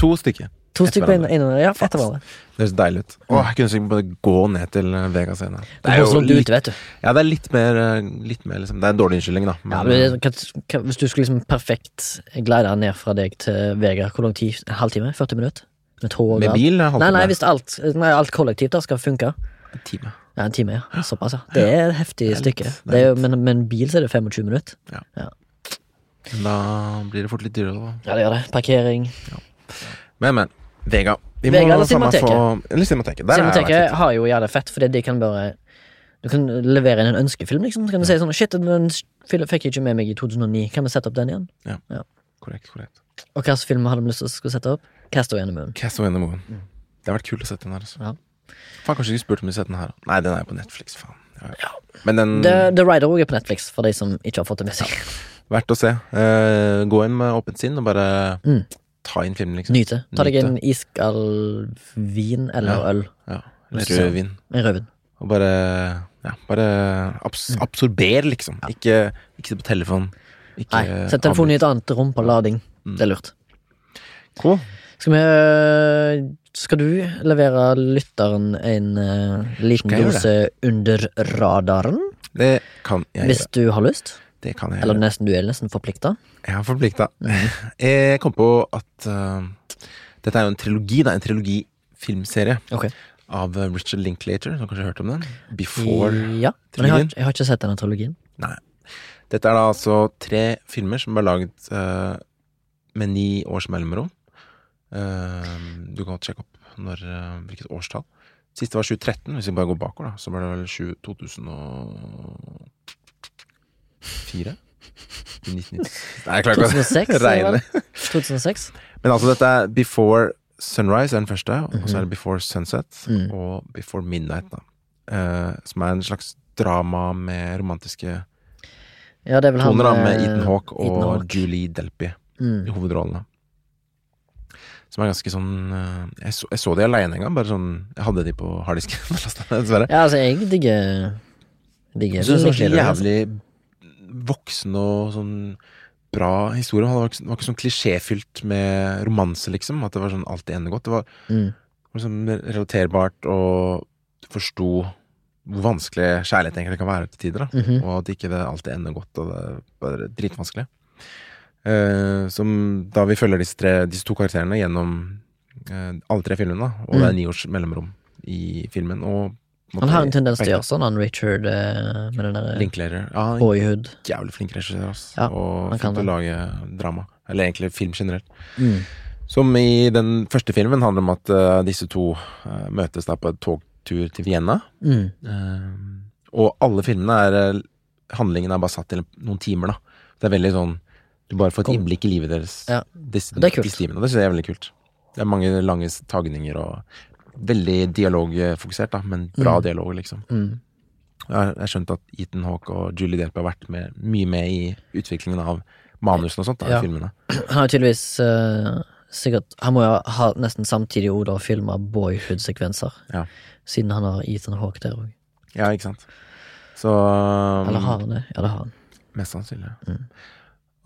To stykker. To stykker på en, en, ja, etter hverandre. Det høres deilig ut. Åh, jeg kunne sikkert bare gå ned til Vegas Vega scene. Det er så litt, ute, vet du. Ja, det er litt mer, eh, litt mer liksom, Det er en dårlig unnskyldning, da. Ja, Men, men det, hva- hva- hvis du skulle liksom perfekt glide ned fra deg til Vega, hvor lang tid? En halvtime? 40 minutter? Med tog med bil Nei, nei, hvis alt, nei, alt kollektivt da skal funke. En time. Ja, en time, ja. Såpass, ja. Det er et heftig er stykke. men med en bil så er det 25 minutter. Ja. Men da blir det fort litt dyrere, da. Ja, det gjør det. Parkering. Men, men. Vega. Vi Vega eller Cinemateket? Cinemateket. Der har Cinemateket har jo jævlig fett, fordi de kan bare Du kan levere inn en ønskefilm, liksom. Så kan du si sånn Shit, den fikk jeg ikke med meg i 2009. Kan vi sette opp den igjen? Ja. Korrekt, korrekt. Og hvilken film hadde vi lyst til å sette opp? Castaway in the Moon. Castaway in the Moon. Det har vært kult å sette den her, altså. Ja. Faen, kanskje ikke spurt om vi setter den her. Nei, den er på Netflix, faen. Ja, ja. Men den The, The Rider også er på Netflix, for de som ikke har fått det med seg. Verdt å se. Eh, gå inn med åpent sinn og bare Mm. ta inn filmen, liksom. Nyte. Ta deg en iskald vin eller Ja. øl. Ja. Eller du rødvin. En rødvin. Og bare Ja, bare abs Mm. absorber, liksom. Ikke, ikke på telefon. Ikke Nei, sett telefonen i et annet rom på lading. Mm. Det er lurt. Cool. Skal vi Skal du levere lytteren en uh, liten dose under radaren? Det kan jeg Hvis gjøre. du har lyst? Det kan jeg Eller gjøre. nesten du er nesten forplikta? Jeg har forplikta. Mm. Jeg kom på at uh, dette er jo en trilogi, da. En trilogifilmserie Okay. av eh, Richard Linklater. Som kanskje har hørt om den? Before Ja, men jeg har, jeg har ikke sett denne trilogien. Nei. Dette er da altså tre filmer som ble laget uh, med ni års mellomrom. Eh, du kan godt sjekke opp når, eh, hvilket årstall. Siste var 2013, hvis vi bare går bakover, da. Så ble det vel 20, 2004? 1990 Nei, jeg klarer ikke 2006, å regne. 2006? Men altså, dette er Before Sunrise er den første, og så er det Before Sunset Mm. og Before Midnight, da. Eh, som er en slags drama med romantiske Ja, er Toner med eh, Ethan Hawke og Ethan Hawke. Julie Delpy Mm. i hovedrollene. Som er ganske sånn eh, Jeg så, jeg så de aleine en gang, bare sånn Jeg hadde de på harddisken, dessverre. Ja, altså, jeg digger Digger det var så liker det, altså. jævlig voksen og sånn bra historie. Det var ikke, det var ikke sånn klisjéfylt med romanse, liksom. At det var sånn alltid ender godt. Det var Mm. liksom relaterbart, og forsto hvor vanskelig kjærlighet egentlig kan være til tider. da Mhm. Og at ikke det alltid ender godt, og det er bare dritvanskelig. Eh, som da vi følger disse, tre, disse to karakterene gjennom uh, alle tre filmene. Og Mm. det er ni års mellomrom i filmen. Og Han har en tendens til å gjøre sånn, han Richard eh, med den der Linklater. Ja, Boyhood. jævlig flink regissør, ass. Ja, og han flink til å lage drama. Eller egentlig film generelt. Mm. Som i den første filmen handler om at disse to møtes da på en togtur til Vienna. Mm. Og alle filmene er Handlingen er bare satt til noen timer, da. Det er veldig sånn Du bare får et innblikk i livet deres. Ja. Dis, Det er kult. disse. Det synes jeg er veldig kult. Det er mange lange tagninger og veldig dialogfokusert, da, men bra Mm. dialog, liksom. Mm. Jeg har skjønt at Ethan Hawke og Julie Delp har vært med, mye med i utviklingen av manusene og sånt da, Ja. i filmene. Han har tydeligvis uh, sikkert Han må jo ha nesten samtidig ord og filma boyhood-sekvenser. Ja. Siden han har Ethan Hawke der òg. Ja, ikke sant. Så um, Eller har han det? Ja, det har han. Mest sannsynlig. Mm.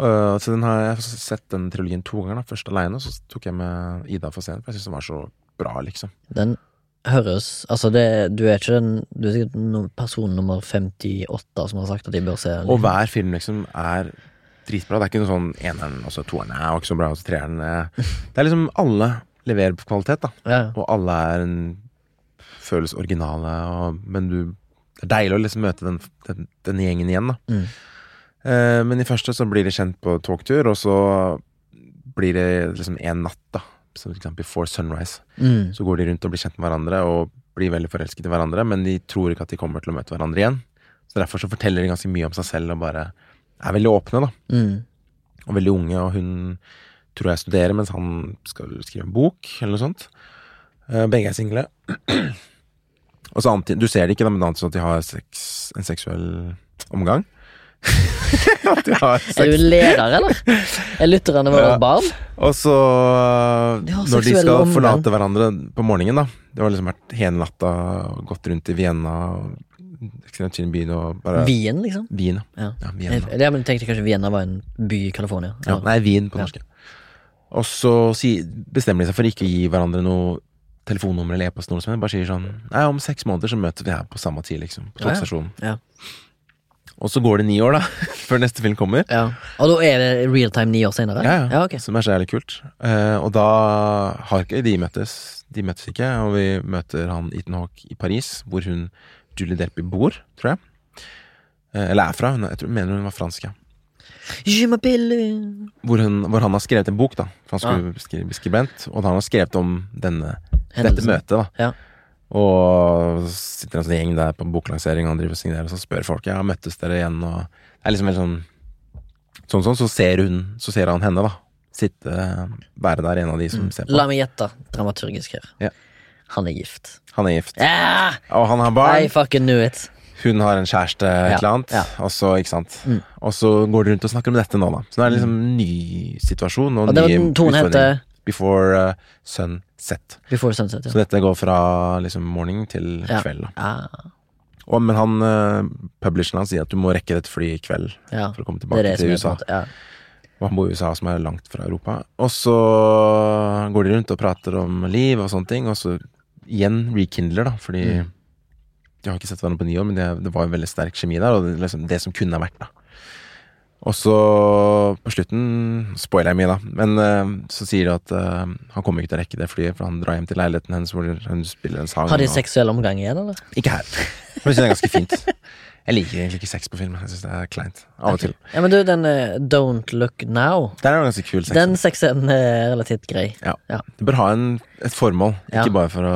Uh, så den har jeg har sett den trilogien to ganger. da Først aleine, så tok jeg med Ida for scenen, for jeg syns den var så bra, liksom. Den høres Altså, det, du er ikke den Du er sikkert no- person nummer 58 som har sagt at de bør se den. Og hver film liksom er dritbra. Det er ikke noe sånn eneren og så toeren er ikke så bra, og så treeren. Det er liksom alle leverer på kvalitet, da. Ja. Og alle er en føles originale, og, men du Det er deilig å liksom møte den, den, den gjengen igjen, da. Mm. Eh, men i første så blir de kjent på togtur, og så blir det liksom en natt, da. Så for eksempel Before Sunrise. Mm. Så går de rundt og blir kjent med hverandre og blir veldig forelsket i hverandre, men de tror ikke at de kommer til å møte hverandre igjen. Så derfor så forteller de ganske mye om seg selv og bare er veldig åpne, da. Mm. Og veldig unge, og hun tror jeg studerer mens han skal skrive en bok, eller noe sånt. Eh, Begge er single. Og så antyder Du ser det ikke, da, men det antyder at de har sex, en seksuell omgang. At de har Er du leder, eller? Er lytterne våre Ja. barn? Og så, når de skal omgang. forlate hverandre på morgenen, da Det har liksom vært hele natta, gått rundt i Vienna, og ekstremt fin by og bare Wien, liksom? Wien, Ja. ja. Vienna. jeg tenkte kanskje Vienna var en by i California. Ja, nei, Wien på norsk. Og så bestemmer de seg for ikke å gi hverandre noe telefonnummer eller e-post. Bare sier sånn Nei, om seks måneder så møter vi her på samme tid, liksom. På Ja, ja. Ja. Og så går det ni år, da, før neste film kommer. Ja. Og da er det real time ni år senere? Ja, ja. ja okay. Som er så jævlig kult. Eh, og da har ikke de møttes. De møttes ikke, og vi møter han Ethan Hawke i Paris, hvor hun Julie Delpy bor, tror jeg. Eh, eller er fra. Hun, jeg tror, mener hun var fransk, ja. Hvor, hun, hvor han har skrevet en bok, da. For han skulle ja. bli skribent. Og han har skrevet om denne, dette møtet, da. Ja. Og sitter en sånn gjeng der på boklansering, og han driver og signerer, og så spør folk ja, møttes dere igjen, og det er liksom helt sånn Sånn sånn, så ser hun Så ser han henne, da. Sitte, være der, en av de som ser på. Mm. La meg gjette dramaturgisk her. Ja. Han er gift. Han er gift. Yeah! Og han har I barn. fucking knew it. Hun har en kjæreste, et eller annet. ja. Og så, ikke sant. Mm. Og så går de rundt og snakker om dette nå, da. Så det er liksom en ny situasjon. Og, Og det var nye utfordringer. Before uh, Sunset. Before Sunset. Så dette går fra liksom morning til Ja. kveld. Da. Ah, Og, men han, uh, publisheren hans sier at du må rekke dette flyet i kveld ja. for å komme tilbake det til USA. måte ja. Og han bor i USA, som er langt fra Europa. Og så går de rundt og prater om liv og sånne ting, og så igjen rekindler, da, fordi Mm. De har ikke sett hverandre på ni år, men det, det var en veldig sterk kjemi der, og det, liksom, det som kunne ha vært, da. Og så, på slutten Spoiler jeg mye, da, men uh, så sier de at uh, han kommer ikke til å rekke det flyet, for han drar hjem til leiligheten hennes hvor hun spiller en sang. Har de og- seksuell omgang igjen, eller? Ikke her. Men jeg synes det er ganske fint. Jeg liker egentlig ikke sex på film. Jeg synes det er kleint. Av og til. Ja, men du, den uh, Don't Look Now, Den er en ganske kul sex. den sexen er relativt grei. Ja Det bør ha en, et formål, Ja. ikke bare for å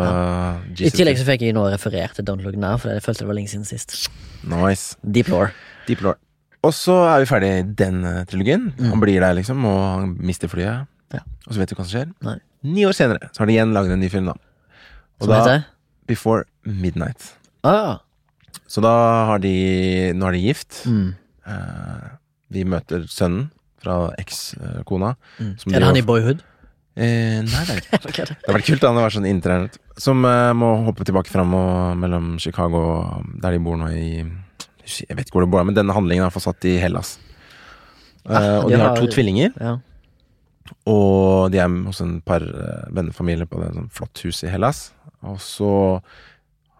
I tillegg så fikk jeg nå referert til Don't Look Now, for jeg følte det var lenge siden sist. Nice. Deep Law. Deep Lore. Og så er vi ferdig i den trilogien. trilogien. Han blir der, liksom, og han mister flyet. Ja. Og så vet du hva som skjer. Nei. Ni år senere så har de igjen laget en ny film, da. Og Som da heter Before Midnight. ah, Så da har de Nå er de gift. mm. Eh, vi møter sønnen fra ekskona. Mm. Er det han i Boyhood? Eh, nei, det er ikke det. Hadde vært kult da han var sånn internett Som eh, må hoppe tilbake fram og, mellom Chicago og der de bor nå i Jeg vet ikke hvor det bor, men denne handlingen er i hvert fall satt i Hellas. Eh, Ah, og de har har- to tvillinger, Ja. og de er hos en par vennefamilier på et flott hus i Hellas. Og så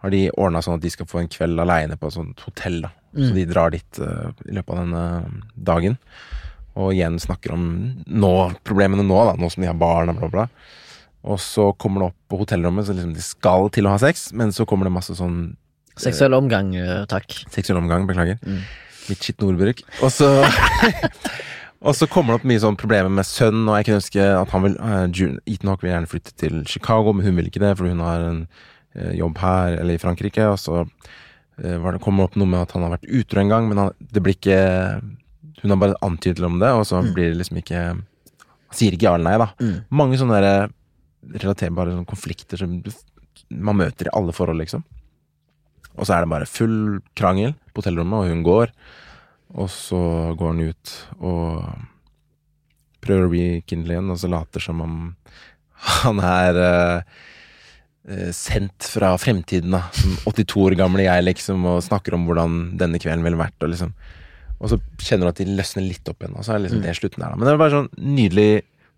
har de ordna sånn at de skal få en kveld aleine på et sånt hotell. da Så Mm. de drar dit uh, i løpet av denne dagen. Og igjen snakker om nå, problemene nå, da, nå som de har barn og bla, bla. Og så kommer det opp på hotellrommet, så liksom de skal til å ha sex, men så kommer det masse sånn Seksuell omgang, eh, takk. seksuell omgang, beklager. Mm. Litt skitten ordbruk. Og så Og så kommer det opp mye sånn problemer med sønnen, og jeg kunne ønske at han vil uh, June, Ethan Hawke vil gjerne flytte til Chicago, men hun vil ikke det, for hun har en uh, jobb her, eller i Frankrike, og så uh, var det, kommer det opp noe med at han har vært utro en gang, men han, det blir ikke Hun har bare antydet om det, og så blir det liksom ikke Han sier ikke ja eller nei, da. Mm. Mange sånne der, relaterbare sånne konflikter som man møter i alle forhold, liksom. Og så er det bare full krangel på hotellrommet, og hun går. Og så går han ut og prøver å bli rekindle igjen, og så later som om han er eh, eh, sendt fra fremtiden, da. Som 82 år gamle jeg, liksom, og snakker om hvordan denne kvelden ville vært, og liksom Og så kjenner du at de løsner litt opp igjen, og så er det mm. det slutten der, da. Men det er bare sånn nydelig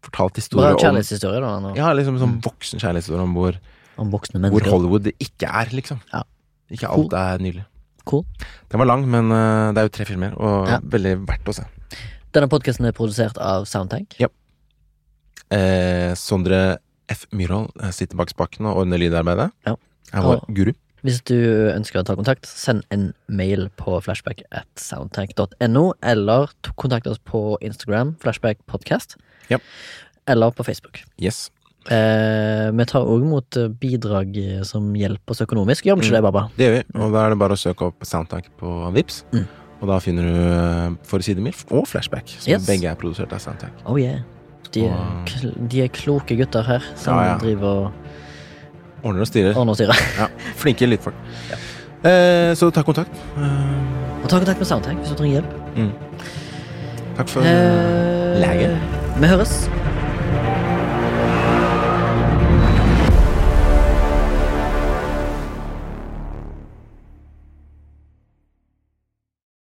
fortalt historie Bra kjærlighetshistorie, da. nå. Ja, liksom sånn voksen kjærlighetshistorie om hvor, Om hvor Hollywood Hollywood ikke er, liksom. Ja. Ikke alt er nydelig. Cool. Den var lang, men eh, det er jo tre filmer, og Ja. veldig verdt å se. Denne podkasten er produsert av Soundtank. Eh, Sondre F. Myhrvold eh, sitter bak spaken og ordner lydarbeidet. Ja. Er vår Og- guru. Hvis du ønsker å ta kontakt, send en mail på flashback at soundtank.no, eller kontakt oss på Instagram, flashback podcast, Ja. eller på Facebook. Yes. Eh, vi tar òg imot eh, bidrag eh, som hjelper oss økonomisk. Gjør vi ikke Mm. det, Baba? Det gjør vi, og da er det bare å søke opp Soundtank på Vips Mm. Og da finner du uh, Forside Milf og Flashback, som Yes. begge er produsert av Soundtank. Oh yeah. De er, Og- de er kloke gutter her, som Ja, ja. driver og Ordner og styrer. ordner og styrer. Ja, flinke lydfolk. Eh, så ta kontakt. Eh, Og ta kontakt med Soundtank hvis du trenger hjelp. takk for Eh, Lege. Vi høres.